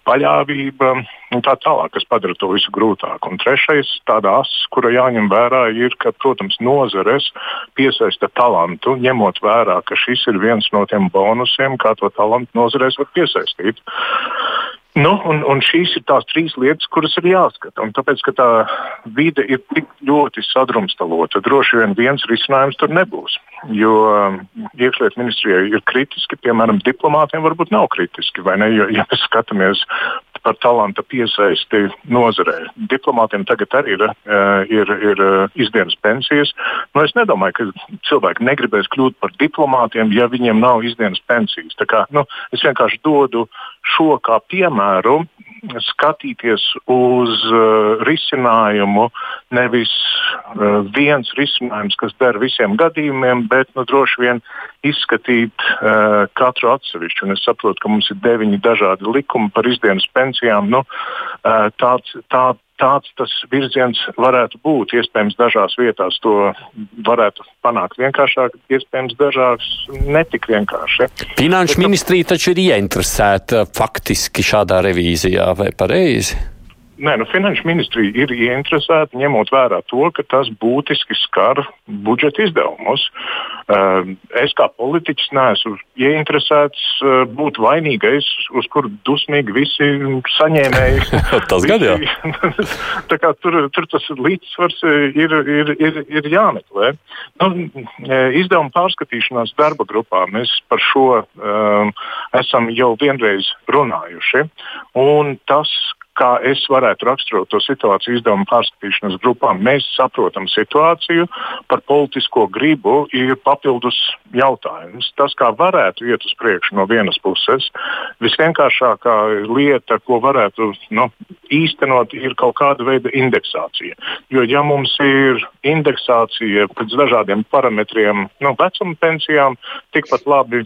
paļāvība un tā tālāk, kas padara to visu grūtāk. Un trešais, tāda asa, kura jāņem vērā, ir, ka, protams, nozares piesaista talantu, ņemot vērā, ka šis ir viens no tiem bonusiem, kā to talantu nozarēs var piesaistīt. Nu, un, un šīs ir tās trīs lietas, kuras ir jāskata. Un tāpēc, ka tā vide ir tik ļoti sadrumstalota, droši vien viens risinājums tur nebūs. Jo um, iekšlietu ministrijai ir kritiski, piemēram, diplomātiem varbūt nav kritiski. Jo, ja mēs skatāmies par talanta piesaisti nozarē. Diplomātiem tagad arī ir, uh, ir, ir uh, izdienas pensijas. Nu, es nedomāju, ka cilvēki negribēs kļūt par diplomātiem, ja viņiem nav izdienas pensijas. Tā kā, nu, es vienkārši dodu šo kā piemēru skatīties uz uh, risinājumu, nevis uh, viens risinājums, kas der visiem gadījumiem, bet nu, droši vien izskatīt uh, katru atsevišķu. Un es saprotu, ka mums ir deviņi dažādi likumi par izdienas pensijām. Nu, uh, tāds, tā, tāds tas virziens varētu būt. Iespējams, dažās vietās to varētu panākt vienkāršāk, iespējams, dažās netik vienkārši. Finanšu ministrija taču ir ieinteresēta faktiski šādā revīzijā, vai pareizi? Nē, nu, Finanšu ministrija ir ieinteresēta ņemot vērā to, ka tas būtiski skar budžeta izdevumus. Uh, es kā politiķis neesmu ieinteresēts uh, būt vainīgais, uz kuru dusmīgi visi saņēmēji. tas gan jā. tur, tur tas līdzsvars ir, ir, ir, ir jāmeklē. Nu, izdevuma pārskatīšanās darba grupā mēs par šo um, esam jau vienreiz runājuši. Un tas, kā es varētu raksturot to situāciju izdevuma pārskatīšanas grupā. Mēs saprotam situāciju, par politisko gribu ir papildus jautājums. Tas, kā varētu iet uz priekšu no vienas puses, visvienkāršākā lieta, ko varētu nu, īstenot, ir kaut kāda veida indeksācija. Jo, ja mums ir indeksācija pēc dažādiem parametriem, nu, vecuma pensijām, tikpat labi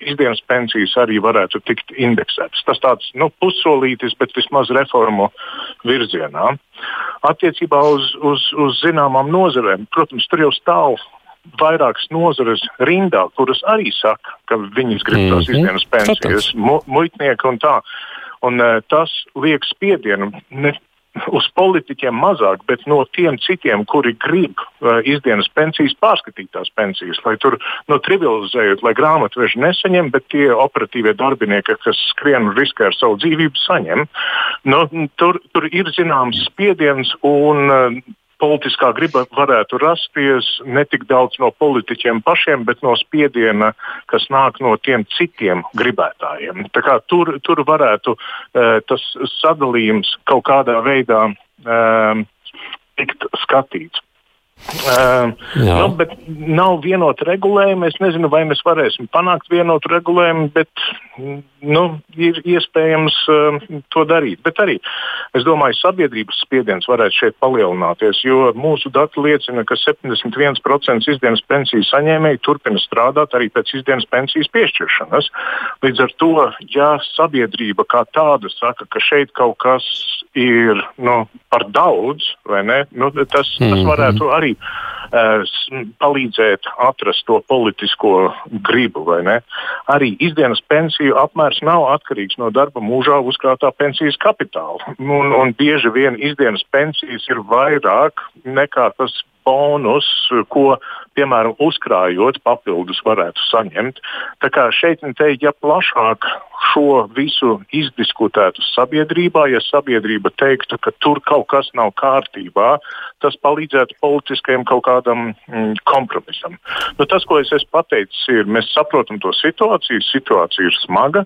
izdienas pensijas arī varētu tikt indeksētas. Tas tāds nu, pussolītis, bet vismaz reformu virzienā. Attiecībā uz, uz, uz zināmām nozarēm, protams, tur jau stāv vairākas nozares rindā, kuras arī saka, ka viņas grib tās mhm. izdienas pensijas, mu, muitnieki un tā. Un, uh, tas liek spiedienu ne uz politiķiem mazāk, bet no tiem citiem, kuri grib uh, izdienas pensijas, pārskatīt tās pensijas, lai tur nu, trivializējot, lai grāmatveži nesaņem, bet tie operatīvie darbinieki, kas skrien un riskē ar savu dzīvību, saņem. Nu, tur, tur ir zināms spiediens un uh, politiskā griba varētu rasties ne tik daudz no politiķiem pašiem, bet no spiediena, kas nāk no tiem citiem gribētājiem. Tur, tur varētu uh, tas sadalījums kaut kādā veidā uh, tikt skatīts. Uh, nu, bet nav vienota regulējuma. Es nezinu, vai mēs varēsim panākt vienotu regulējumu, bet nu, ir iespējams uh, to darīt. Bet arī es domāju, sabiedrības spiediens varētu šeit palielināties, jo mūsu dati liecina, ka 71% izdienas pensiju saņēmēji turpina strādāt arī pēc izdienas pensijas piešķiršanas. Līdz ar to, ja sabiedrība kā tāda saka, ka šeit kaut kas ir nu, par daudz, nu, tas, tas varētu arī arī uh, palīdzēt atrast to politisko gribu. Arī izdienas pensiju apmērs nav atkarīgs no darba mūžā uzkrātā pensijas kapitāla. Un, un bieži vien izdienas pensijas ir vairāk nekā tas bonus, ko, piemēram, uzkrājot papildus varētu saņemt. Tā kā šeit, te, ja plašāk šo visu izdiskutētu sabiedrībā, ja sabiedrība teiktu, ka tur kaut kas nav kārtībā, tas palīdzētu politiskajam kaut kādam mm, kompromisam. Nu, tas, ko es esmu pateicis, ir, mēs saprotam to situāciju, situācija ir smaga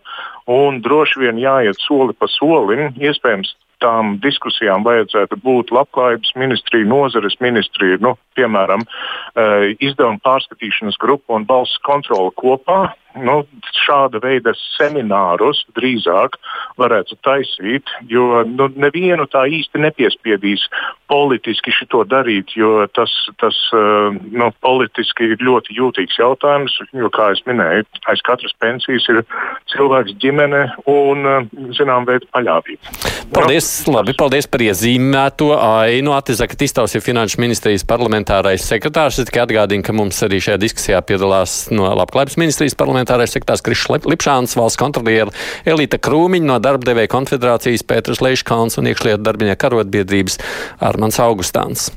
un droši vien jāiet soli pa solim. Iespējams, tām diskusijām vajadzētu būt labklājības ministrija, nozares ministrija, nu, piemēram, eh, izdevuma pārskatīšanas grupa un balss kontrola kopā nu, šāda veida seminārus drīzāk varētu taisīt, jo nu, nevienu tā īsti nepiespiedīs politiski šo darīt, jo tas, tas nu, politiski ir ļoti jūtīgs jautājums. Jo, kā jau minēju, aiz katras pensijas ir cilvēks, ģimene un zinām veidu paļāvība. Paldies, nu, labi, paldies par iezīmēto ainu. Atizaka Tistovs ir Finanšu ministrijas parlamentārais sekretārs. Es tikai atgādinu, ka mums arī šajā diskusijā piedalās no Labklājības ministrijas parlamentārais sekretārs Krišs Lipšāns, valsts kontroliera Elīta Krūmiņa no Darbdevēja konfederācijas Pēters Leiškāns un iekšlietu darbinieku arotbiedrības Armans Augustāns.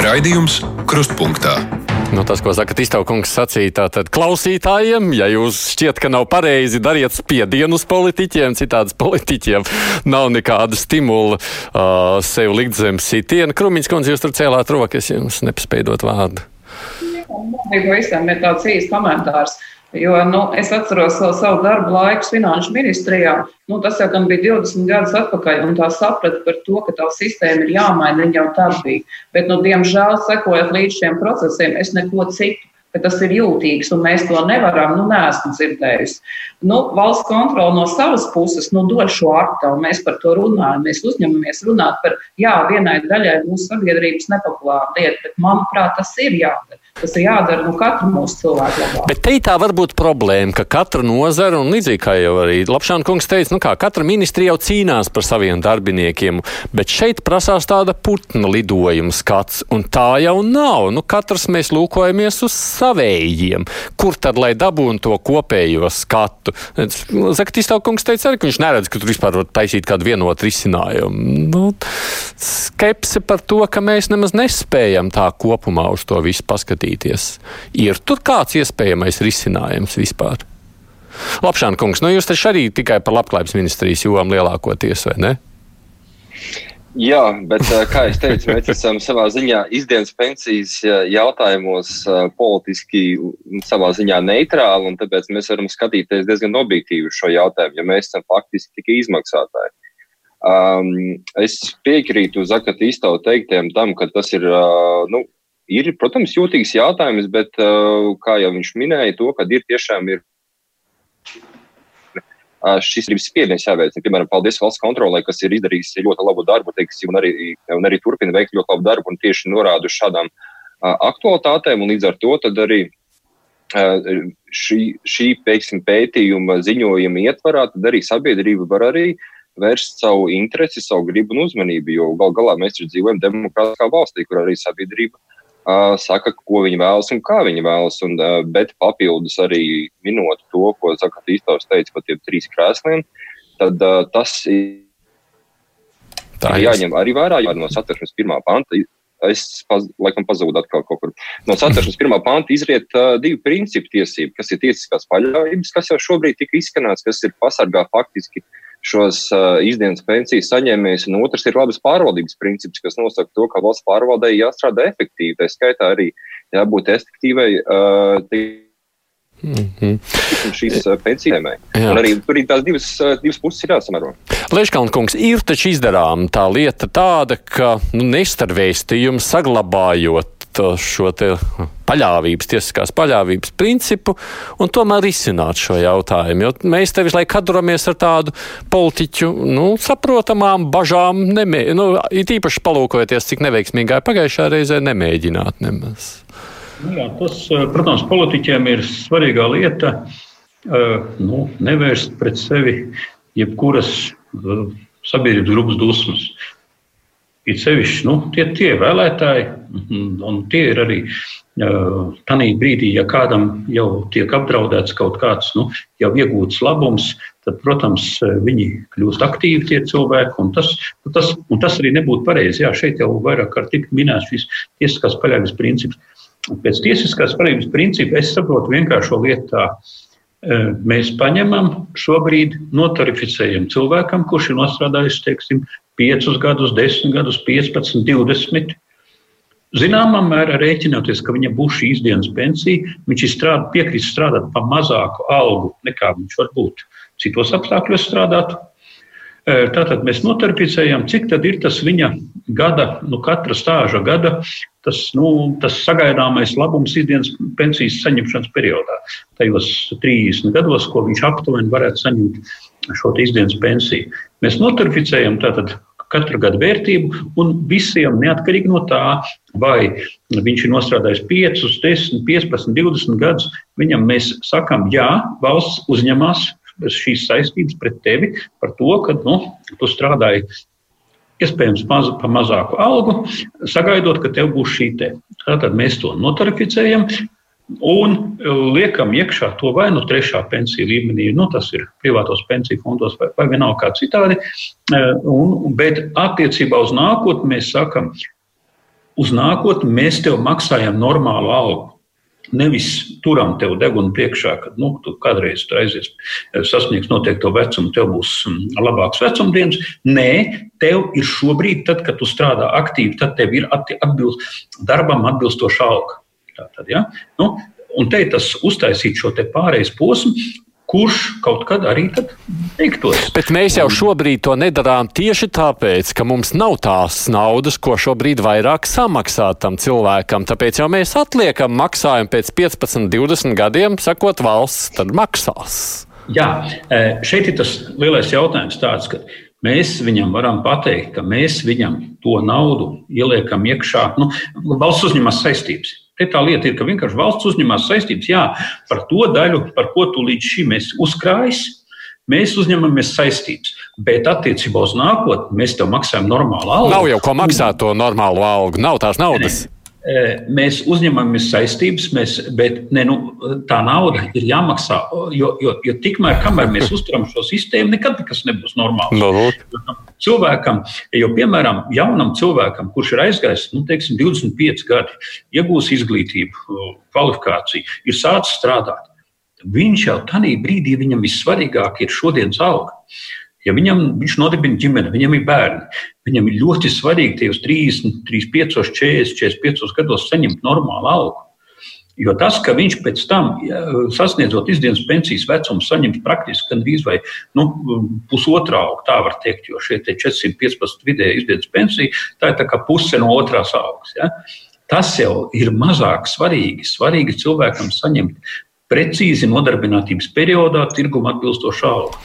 Raidījums Krustpunktā. Nu, tas, ko saka Tistaukungs sacīja, tātad klausītājiem, ja jūs šķiet, ka nav pareizi, dariet spiedienu uz politiķiem, citādi politiķiem nav nekāda stimula uh, sev likt zem sitiena. Krumiņš kundze, jūs tur cēlāt rokas, jums nepaspēj dot vārdu. Pavisam ir tāds īsts komentārs. Jo nu, es atceros savu, savu darbu laiku Finanšu ministrijā. Nu, tas jau bija 20 gadus atpakaļ, un tā saprata par to, ka tā sistēma ir jāmaina. Viņa jau tad bija. Bet, nu, diemžēl, sekojot līdz šiem procesiem, es neko citu ka tas ir jūtīgs un mēs to nevaram, nu, neesmu dzirdējusi. Nu, valsts kontrole no savas puses nu, dod šo aktu, un mēs par to runājam. Mēs uzņemamies runāt par, jā, vienai daļai mūsu sabiedrības nepopulāru lietu, bet manuprāt, tas ir jādara. Tas ir jādara nu, katru mūsu cilvēku labā. Bet te tā var būt problēma, ka katra nozara, un līdzīgi kā jau arī Lapšāna kungs teica, nu kā katra ministrija jau cīnās par saviem darbiniekiem, bet šeit prasās tāda putna lidojuma skats, un tā jau nav. Nu, katrs mēs lūkojamies uz savējiem. Kur tad lai dabūtu to kopējo skatu? Zakatīs kungs teica arī, ka viņš neredz, ka tur vispār var taisīt kādu vienotu risinājumu. Nu, skepse par to, ka mēs nemaz nespējam tā kopumā uz to visu paskatīties. Ir tur kāds iespējamais risinājums vispār? Labšāna kungs, nu jūs taču arī tikai par labklājības ministrijas jomu lielākoties, vai ne? Jā, bet, kā jau teicu, mēs esam savā ziņā izdienas pensijas jautājumos politiski savā ziņā neitrāli, un tāpēc mēs varam skatīties diezgan objektīvi šo jautājumu, jo mēs esam faktiski tikai izmaksātāji. Um, es piekrītu Zakata iztavu teiktiem tam, ka tas ir uh, nu, ir, protams, jūtīgs jautājums, bet, uh, kā jau viņš minēja, to, ka ir tiešām ir. Šis ir spiediens jāveic. Piemēram, paldies valsts kontrolē, kas ir izdarījis ļoti labu darbu, teiksim, un arī, un arī turpina veikt ļoti labu darbu un tieši norāda uz šādām aktualitātēm. Līdz ar to arī šī, šī teiksim, pētījuma ziņojuma ietvarā arī sabiedrība var arī vērst savu interesi, savu gribu un uzmanību. Jo gal galā mēs dzīvojam demokrātiskā valstī, kur arī sabiedrība saka, ko viņi vēlas un kā viņi vēlas. Un, bet papildus arī minot to, ko Zaka Tīstovs teica par tiem trīs krēsliem, tad tas ir Tā ir jāņem arī vērā no satversmes pirmā panta. Es paz, laikam pazūdu atkal kaut kur. No satversmes pirmā panta izriet uh, divi principi tiesību, kas ir tiesiskās paļāvības, kas jau šobrīd tika izskanēts, kas ir pasargā faktiski uh, šos izdienas pensijas saņēmējus, un otrs ir labas pārvaldības princips, kas nosaka to, ka valsts pārvaldei jāstrādā efektīvi. Tā skaitā arī jābūt efektīvai. Uh, Mm -hmm. Šīs pensijām. Arī tur ir tās divas, divas puses ir jāsamēro. Leškalna kungs, ir taču izdarām tā lieta tāda, ka nu, nestarvēstījums saglabājot šo paļāvības, tiesiskās paļāvības principu un tomēr risināt šo jautājumu. Jo mēs te visu laiku kaduramies ar tādu politiķu nu, saprotamām bažām, nemē, nu, it īpaši palūkojoties, cik neveiksmīgā pagājušā reizē nemēģināt nemaz. Nu jā, tas, protams, politiķiem ir svarīgā lieta nu, nevērst pret sevi jebkuras sabiedrības grupas dusmas. It sevišķi nu, tie, tie vēlētāji, un tie ir arī tādā brīdī, ja kādam jau tiek apdraudēts kaut kāds nu, jau iegūts labums, tad, protams, viņi kļūst aktīvi, tie cilvēki. Un tas, tas, un tas arī nebūtu pareizi. Jā, šeit jau vairāk kārt tika minēts šis tiesiskās paļāvības princips. Pēc tiesiskās paļāvības principa es saprotu vienkāršo lietu tā. Mēs paņemam šobrīd, notarificējam cilvēkam, kurš ir nostrādājis, teiksim, 5 gadus, 10 gadus, 15, 20. Zināmā mērā rēķinoties, ka viņam būs šī izdienas pensija, viņš strād, piekrīt strādāt par mazāku algu nekā viņš varbūt citos apstākļos strādātu. Tātad mēs notarpicējam, cik tad ir tas viņa gada, nu, katra stāža gada, tas, nu, tas sagaidāmais labums ikdienas pensijas saņemšanas periodā. Tajos 30 gados, ko viņš aptuveni varētu saņemt šo ikdienas pensiju. Mēs notarpicējam tātad katru gadu vērtību, un visiem, neatkarīgi no tā, vai viņš ir nostrādājis 5, 10, 15, 20 gadus, viņam mēs sakām, jā, valsts uzņemās šīs saistības pret tevi par to, ka nu, tu strādāji iespējams maz, par mazāku algu, sagaidot, ka tev būs šī te. Tātad mēs to notarificējam un liekam iekšā to vai nu trešā pensiju līmenī, nu, tas ir privātos pensiju fondos vai, vai vienalga kā citādi. Un, bet attiecībā uz nākotni mēs sakam, uz nākotni mēs tev maksājam normālu algu. Nevis turam tev degunu priekšā, kad nu, tu kādreiz tu aizies, eh, sasniegs noteikto vecumu, tev būs mm, labāks vecumdienas. Nē, tev ir šobrīd, tad, kad tu strādā aktīvi, tad tev ir atbilst, darbam atbilstoša alga. Tātad, ja? nu, un te ir tas uztaisīt šo pārējais posmu, kurš kaut kad arī teiktos. Bet mēs jau šobrīd to nedarām tieši tāpēc, ka mums nav tās naudas, ko šobrīd vairāk samaksāt tam cilvēkam. Tāpēc jau mēs atliekam maksājumu pēc 15, 20 gadiem, sakot, valsts tad maksās. Jā, e, šeit ir tas lielais jautājums tāds, ka mēs viņam varam pateikt, ka mēs viņam to naudu ieliekam iekšā. Nu, valsts uzņemas saistības. Te tā lieta ir, ka vienkārši valsts uzņemas saistības. Jā, par to daļu, par ko tu līdz šim esi uzkrājis, mēs uzņemamies saistības. Bet attiecībā uz nākotni mēs tev maksājam normālu algu. Nav jau ko maksāt to normālo algu, nav tās naudas. Ne. Mēs uzņemamies saistības, mēs, bet ne, nu, tā nauda ir jāmaksā. Jo, jo, jo tikmēr, kamēr mēs uzturam šo sistēmu, nekad nekas nebūs normāls. No. Cilvēkam, jo piemēram, jaunam cilvēkam, kurš ir aizgājis nu, teiksim, 25 gadi, iegūs izglītību, kvalifikāciju, ir sācis strādāt, viņš jau tajā brīdī viņam vissvarīgāk ir šodienas alga. Ja viņam, viņš nodibina ģimeni, viņam ir bērni, viņam ir ļoti svarīgi tajos 30, 35, 40, 45 gados saņemt normālu algu. Jo tas, ka viņš pēc tam, sasniedzot izdienas pensijas vecumu, saņems praktiski gandrīz vai nu, pusotrā auga, tā var teikt, jo šie 415 vidēji izdienas pensija, tā ir tā kā puse no otrās augas. Ja? Tas jau ir mazāk svarīgi. Svarīgi cilvēkam saņemt precīzi nodarbinātības periodā tirguma atbilstošu algu.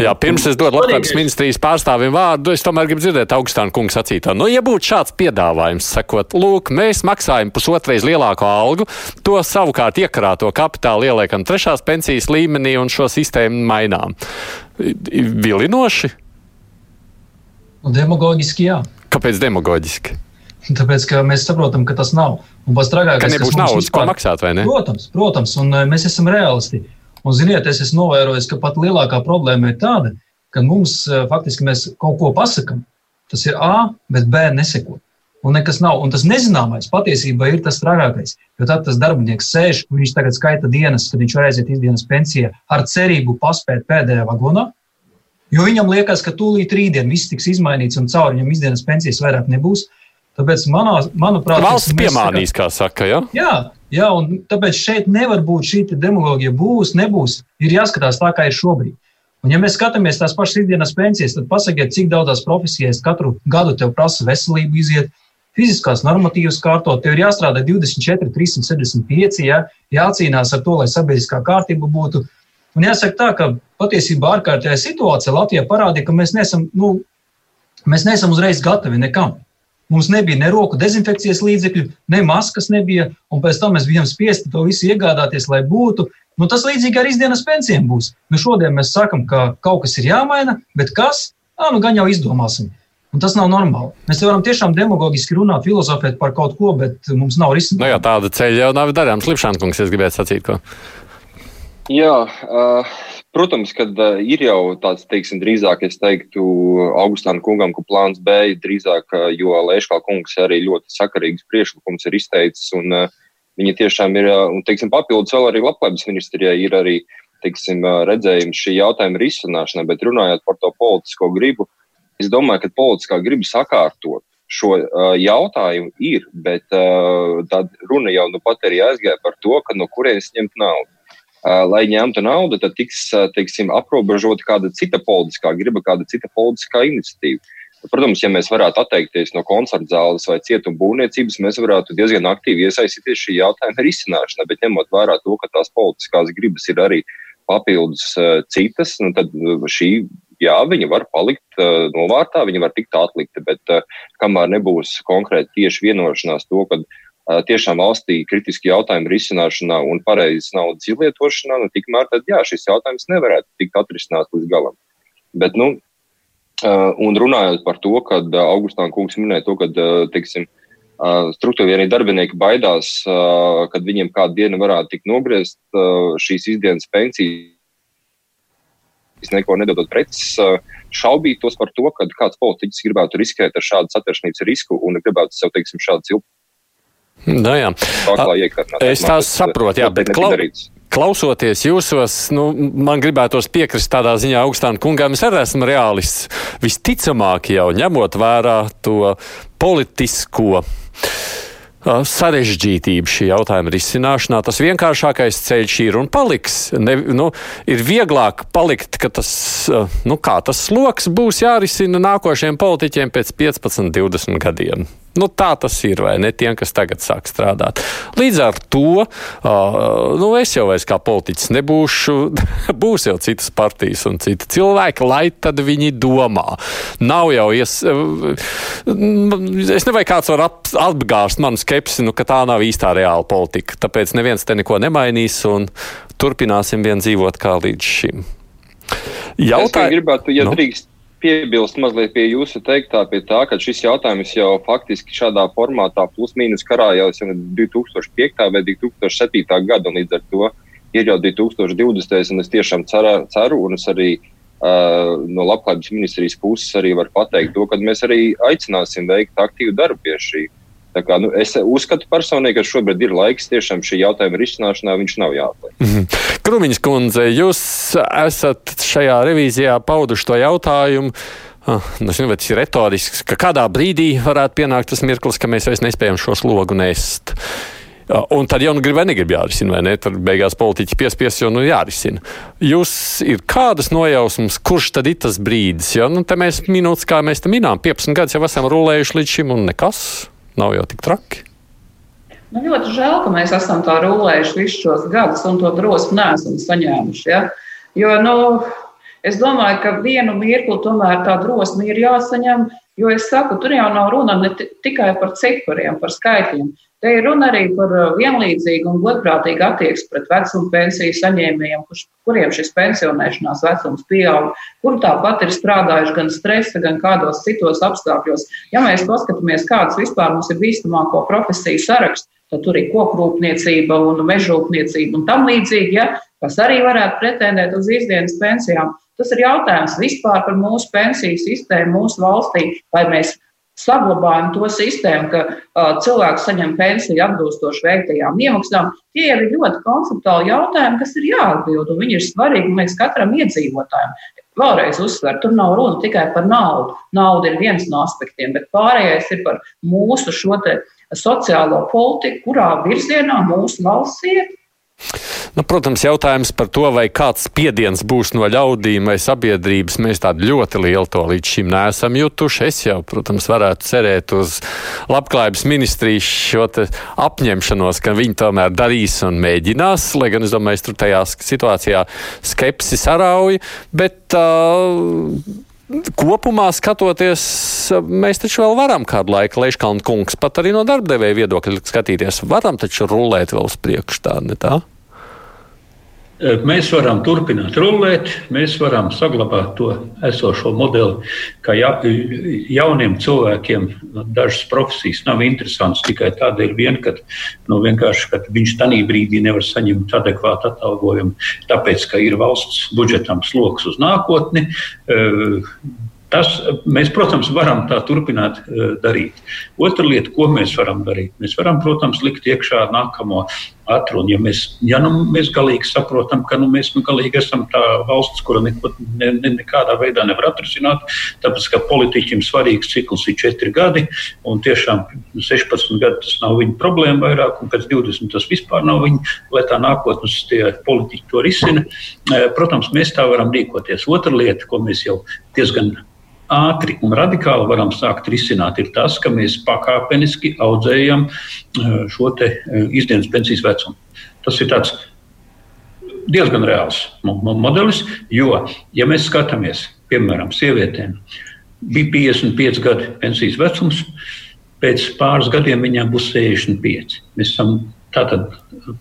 Jā, pirms es dodu Latvijas ministrijas pārstāvim vārdu, es tomēr gribu dzirdēt augstānu kungu sacīto. Nu, ja būtu šāds piedāvājums, sakot, lūk, mēs maksājam pusotreiz lielāku algu, to savukārt iekrāto kapitālu ieliekam trešās pensijas līmenī un šo sistēmu mainām. Vilinoši? Demagoģiski, jā. Kāpēc demagoģiski? Tāpēc, ka mēs saprotam, ka tas nav. Un pats trakākais, ka nebūs naudas, vispār... ko maksāt, vai ne? Protams, protams, un eh, mēs esam realisti. Un, ziniet, es esmu novērojis, ka pat lielākā problēma ir tāda, ka mums eh, faktiski mēs kaut ko pasakām. Tas ir A, bet B neseko. Un nekas nav. Un tas nezināmais patiesībā ir tas trakākais. Jo tad tas darbinieks sēž, viņš tagad skaita dienas, kad viņš var aiziet ikdienas pensijā ar cerību paspēt pēdējā vagonā. Jo viņam liekas, ka tūlīt rītdien viss tiks izmainīts un caur viņam ikdienas pensijas vairāk nebūs. Tāpēc, manā, manuprāt, valsts piemānīs, kā saka, ja? jā, jā, un tāpēc šeit nevar būt šī demoloģija. Būs, nebūs. Ir jāskatās tā, kā ir šobrīd. Un, ja mēs skatāmies tās pašas ikdienas pensijas, tad pasakiet, cik daudzās profesijās katru gadu tev prasa veselību iziet, fiziskās normatīvas kārtot, tev ir jāstrādā 24, 365, jā, jācīnās ar to, lai sabiedriskā kārtība būtu. Un jāsaka tā, ka patiesībā ārkārtējā situācija Latvijā parādīja, ka mēs neesam, nu, mēs neesam uzreiz gatavi nekam. Mums nebija ne roku dezinfekcijas līdzekļu, ne maskas nebija, un pēc tam mēs bijām spiesti to visu iegādāties, lai būtu. Nu, tas līdzīgi arī izdienas pensijām būs. Nu, šodien mēs sakām, ka kaut kas ir jāmaina, bet kas? Ā, nu, gan jau izdomāsim. Un tas nav normāli. Mēs varam tiešām demagogiski runāt, filozofēt par kaut ko, bet mums nav risinājumu. Nu jā, tāda ceļa jau nav darāms. Lipšankungs, es gribētu sacīt, ko. Jā, uh, Protams, ka ir jau tāds, teiksim, drīzāk, es teiktu, Augustāna kungam, ka plāns B ir drīzāk, jo Lēškā kungs arī ļoti sakarīgs priekšlikums ir izteicis, un viņi tiešām ir, un, teiksim, papildus vēl arī labklājības ministrijai ir arī, teiksim, redzējums šī jautājuma risināšanai, bet runājot par to politisko gribu, es domāju, ka politiskā griba sakārtot šo uh, jautājumu ir, bet uh, tad runa jau nu pat arī aizgāja par to, ka no kurienes ņemt naudu. Lai ņemtu naudu, tad tiks teiksim, aprobežota kāda cita politiskā griba, kāda cita politiskā iniciatīva. Protams, ja mēs varētu atteikties no koncerta zāles vai cietuma būvniecības, mēs varētu diezgan aktīvi iesaistīties šī jautājuma risināšanā, bet ņemot vērā to, ka tās politiskās gribas ir arī papildus uh, citas, nu, tad šī, jā, viņa var palikt uh, novārtā, viņa var tikt atlikta, bet uh, kamēr nebūs konkrēti tieši vienošanās to, ka tiešām valstī kritiski jautājumi risināšanā un pareizes naudas izlietošanā, nu, tikmēr tad, jā, šis jautājums nevarētu tikt atrisināts līdz galam. Bet, nu, un runājot par to, kad Augustāna kungs minēja to, ka, teiksim, struktūra vienīgi darbinieki baidās, kad viņiem kādu dienu varētu tikt nogriezt šīs izdienas pensijas, neko nedodot preces, šaubītos par to, ka kāds politiķis gribētu riskēt ar šādu satversmības risku un gribētu sev, teiksim, šādu. Nu, jā, es tā saprotu, jā, bet klau, klausoties jūsos, nu, man gribētos piekrist tādā ziņā augstām kungām. Es arī esmu reālists. Visticamāk, jau ņemot vērā to politisko sarežģītību šī jautājuma risināšanā. Tas vienkāršākais ceļš ir un paliks. Ne, nu, ir vieglāk palikt, ka tas, nu, tas sloks būs jārisina nākošiem politiķiem pēc 15, 20 gadiem. Nu, tā tas ir, vai ne? Tiem, kas tagad sāk strādāt. Līdz ar to uh, nu, es jau vairs kā politiķis nebūšu. Būs jau citas partijas un citi cilvēki, lai tad viņi domā. Nav jau ies. Es nevajag kāds var ap, apgāzt manu skepsi, nu, ka tā nav īstā reāla politika. Tāpēc neviens te neko nemainīs un turpināsim vien dzīvot kā līdz šim. Jautā... Es gribētu, ja nu? drīkst piebilst mazliet pie jūsu teiktā, pie tā, ka šis jautājums jau faktiski šādā formātā plus-mínus karājās jau no 2005. vai 2007. gada, un līdz ar to ir jau 2020. un es tiešām ceru, ceru un es arī uh, no labklājības ministrijas puses arī varu pateikt to, ka mēs arī aicināsim veikt aktīvu darbu pie šī. Tā kā, nu, es uzskatu personīgi, ka šobrīd ir laiks tiešām šī jautājuma risināšanā, viņš nav jāatliek. Mm -hmm. Krumiņš kundze, jūs esat šajā revīzijā pauduši to jautājumu. Ah, nu, es nezinu, vai tas ir retorisks, ka kādā brīdī varētu pienākt tas mirklis, ka mēs vairs nespējam šo slogu nest. Ah, un tad jau nu grib vai negrib jārisina, vai ne? Tad beigās politiķi piespies, jo nu jārisina. Jūs ir kādas nojausmas, kurš tad ir tas brīdis? Jo nu, te mēs minūtes, kā mēs te minām, 15 gadus jau esam rulējuši līdz šim un nekas nav jau tik traki. Nu, ļoti žēl, ka mēs esam tā rulējuši visus šos gadus un to drosmi neesam saņēmuši. Ja? Jo, nu, es domāju, ka vienu mirkli tomēr tā drosme ir jāsaņem, jo es saku, tur jau nav runa ne tikai par cipariem, par skaitļiem. Te ir runa arī par uh, vienlīdzīgu un godprātīgu attieksmi pret vecuma pensiju saņēmējiem, kurš, kuriem šis pensionēšanās vecums pieaug, kur tāpat ir strādājuši gan stresa, gan kādos citos apstākļos. Ja mēs paskatāmies, kādas vispār mums ir bīstamāko profesiju saraksts, tad tur ir kokrūpniecība un mežrūpniecība un tam līdzīgi, ja, kas arī varētu pretendēt uz izdienas pensijām. Tas ir jautājums vispār par mūsu pensiju sistēmu mūsu valstī, vai mēs saglabājam to sistēmu, ka uh, cilvēks saņem pensiju atbilstoši veiktajām iemaksām, tie ir ļoti konceptuāli jautājumi, kas ir jāatbild, un viņi ir svarīgi, liekas, katram iedzīvotājam. Vēlreiz uzsver, tur nav runa tikai par naudu. Nauda ir viens no aspektiem, bet pārējais ir par mūsu šo sociālo politiku, kurā virzienā mūsu valsts iet. Nu, protams, jautājums par to, vai kāds spiediens būs no ļaudīm vai sabiedrības, mēs tādu ļoti lielu to līdz šim neesam jutuši. Es jau, protams, varētu cerēt uz labklājības ministrijas šo apņemšanos, ka viņi tomēr darīs un mēģinās, lai gan es domāju, tur tajā situācijā skepsi sarauja, bet uh, kopumā skatoties, mēs taču vēl varam kādu laiku, Leiškalna kungs, pat arī no darbdevēja viedokļa skatīties, varam taču rulēt vēl uz priekšu tā, ne tā? Mēs varam turpināt rullēt, mēs varam saglabāt to esošo modeli, ka ja, jauniem cilvēkiem dažas profesijas nav interesantas tikai tādēļ, vien, ka, nu, ka viņš tajā brīdī nevar saņemt adekvātu atalgojumu, tāpēc, ka ir valsts budžetam sloks uz nākotni. Tas mēs, protams, varam tā turpināt darīt. Otra lieta, ko mēs varam darīt, mēs varam, protams, likt iekšā nākamo atrunu. Ja mēs, ja nu mēs galīgi saprotam, ka nu, mēs nu, galīgi esam tā valsts, kura neko, ne, ne, nekādā veidā nevar atrisināt, tāpēc ka politiķim svarīgs cikls ir 4 gadi, un tiešām 16 gadi tas nav viņa problēma vairāk, un pēc 20 tas vispār nav viņa, lai tā nākotnes politiķi to risina. Protams, mēs tā varam rīkoties. Otra lieta, ko mēs jau diezgan ātri un radikāli varam sākt risināt, ir tas, ka mēs pakāpeniski audzējam eh, šo eh, izdienas pensijas vecumu. Tas ir tāds diezgan reāls modelis, jo, ja mēs skatāmies, piemēram, sievietēm, bija 55 gadi pensijas vecums, pēc pāris gadiem viņām būs 65. Mēs esam Tātad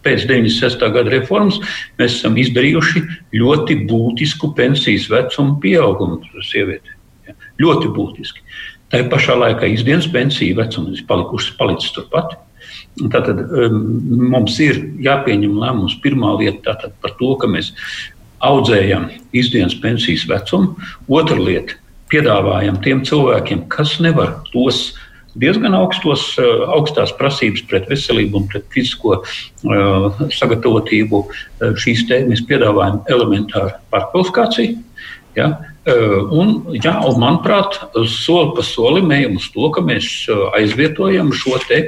pēc 96. gada reformas mēs esam izdarījuši ļoti būtisku pensijas vecumu pieaugumu sievietēm. Ļoti būtiski. Tā pašā laikā izdienas pensija vecums ir palicis turpat. Tātad um, mums ir jāpieņem lēmums pirmā lieta par to, ka mēs audzējam izdienas pensijas vecumu. Otra lieta - piedāvājam tiem cilvēkiem, kas nevar tos diezgan augstos, uh, augstās prasības pret veselību un pret fizisko uh, sagatavotību. Uh, šīs te mēs piedāvājam elementāru pārkvalifikāciju. Ja? Un, jā, un manuprāt, soli pa solim ejam uz to, ka mēs aizvietojam šo te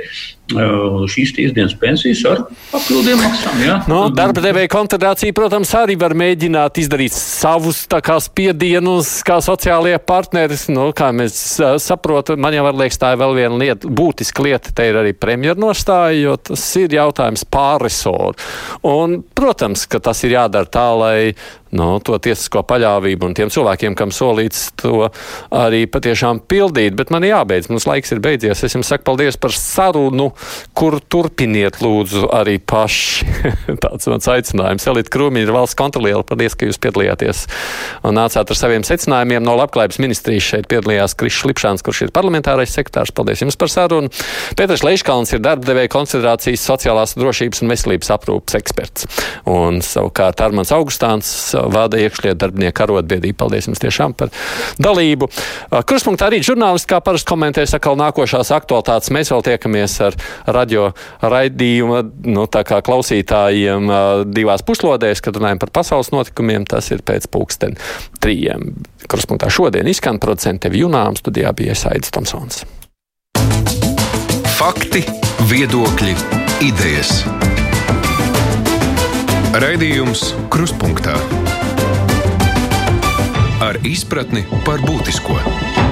šīs dienas pensijas ar papildiem maksām. Ja? No, nu, darba devēja konfederācija, protams, arī var mēģināt izdarīt savus spiedienus, kā sociālie partneri. Nu, kā mēs saprotam, man jau liekas, tā ir vēl viena lieta, būtiska lieta. Te ir arī premjeras nostāja, jo tas ir jautājums pārresoru. Un, protams, ka tas ir jādara tā, lai nu, to tiesisko paļāvību un tiem cilvēkiem, kam solīts to arī patiešām pildīt. Bet man jābeidz, mums laiks ir beidzies. Es jums saku paldies par sarunu kur turpiniet lūdzu arī paši. Tāds mans aicinājums. Elita Krūmiņa ir valsts kontroliela. Paldies, ka jūs piedalījāties un nācāt ar saviem secinājumiem. No labklājības ministrijas šeit piedalījās Krišs Lipšāns, kurš ir parlamentārais sekretārs. Paldies jums par sarunu. Pēters Leiškalns ir darba devēja koncentrācijas sociālās drošības un veselības aprūpas eksperts. Un savukārt Armans Augustāns vada iekšļietu darbinieku arotbiedrību. Paldies jums tiešām par dalību. Kruspunktā arī žurnālisti kā parasti komentēs atkal nākošās aktualitātes. Mēs vēl tiekamies ar radio raidījuma nu, klausītājiem divās puslodēs, kad runājam par pasaules notikumiem. Tas ir pēc pulksten trījiem. Kruspunktā šodien izskan producents Tevi Junām, studijā bija Saidis Tomsons. Fakti, viedokļi, idejas. Raidījums Kruspunkta ar izpratni par būtisko.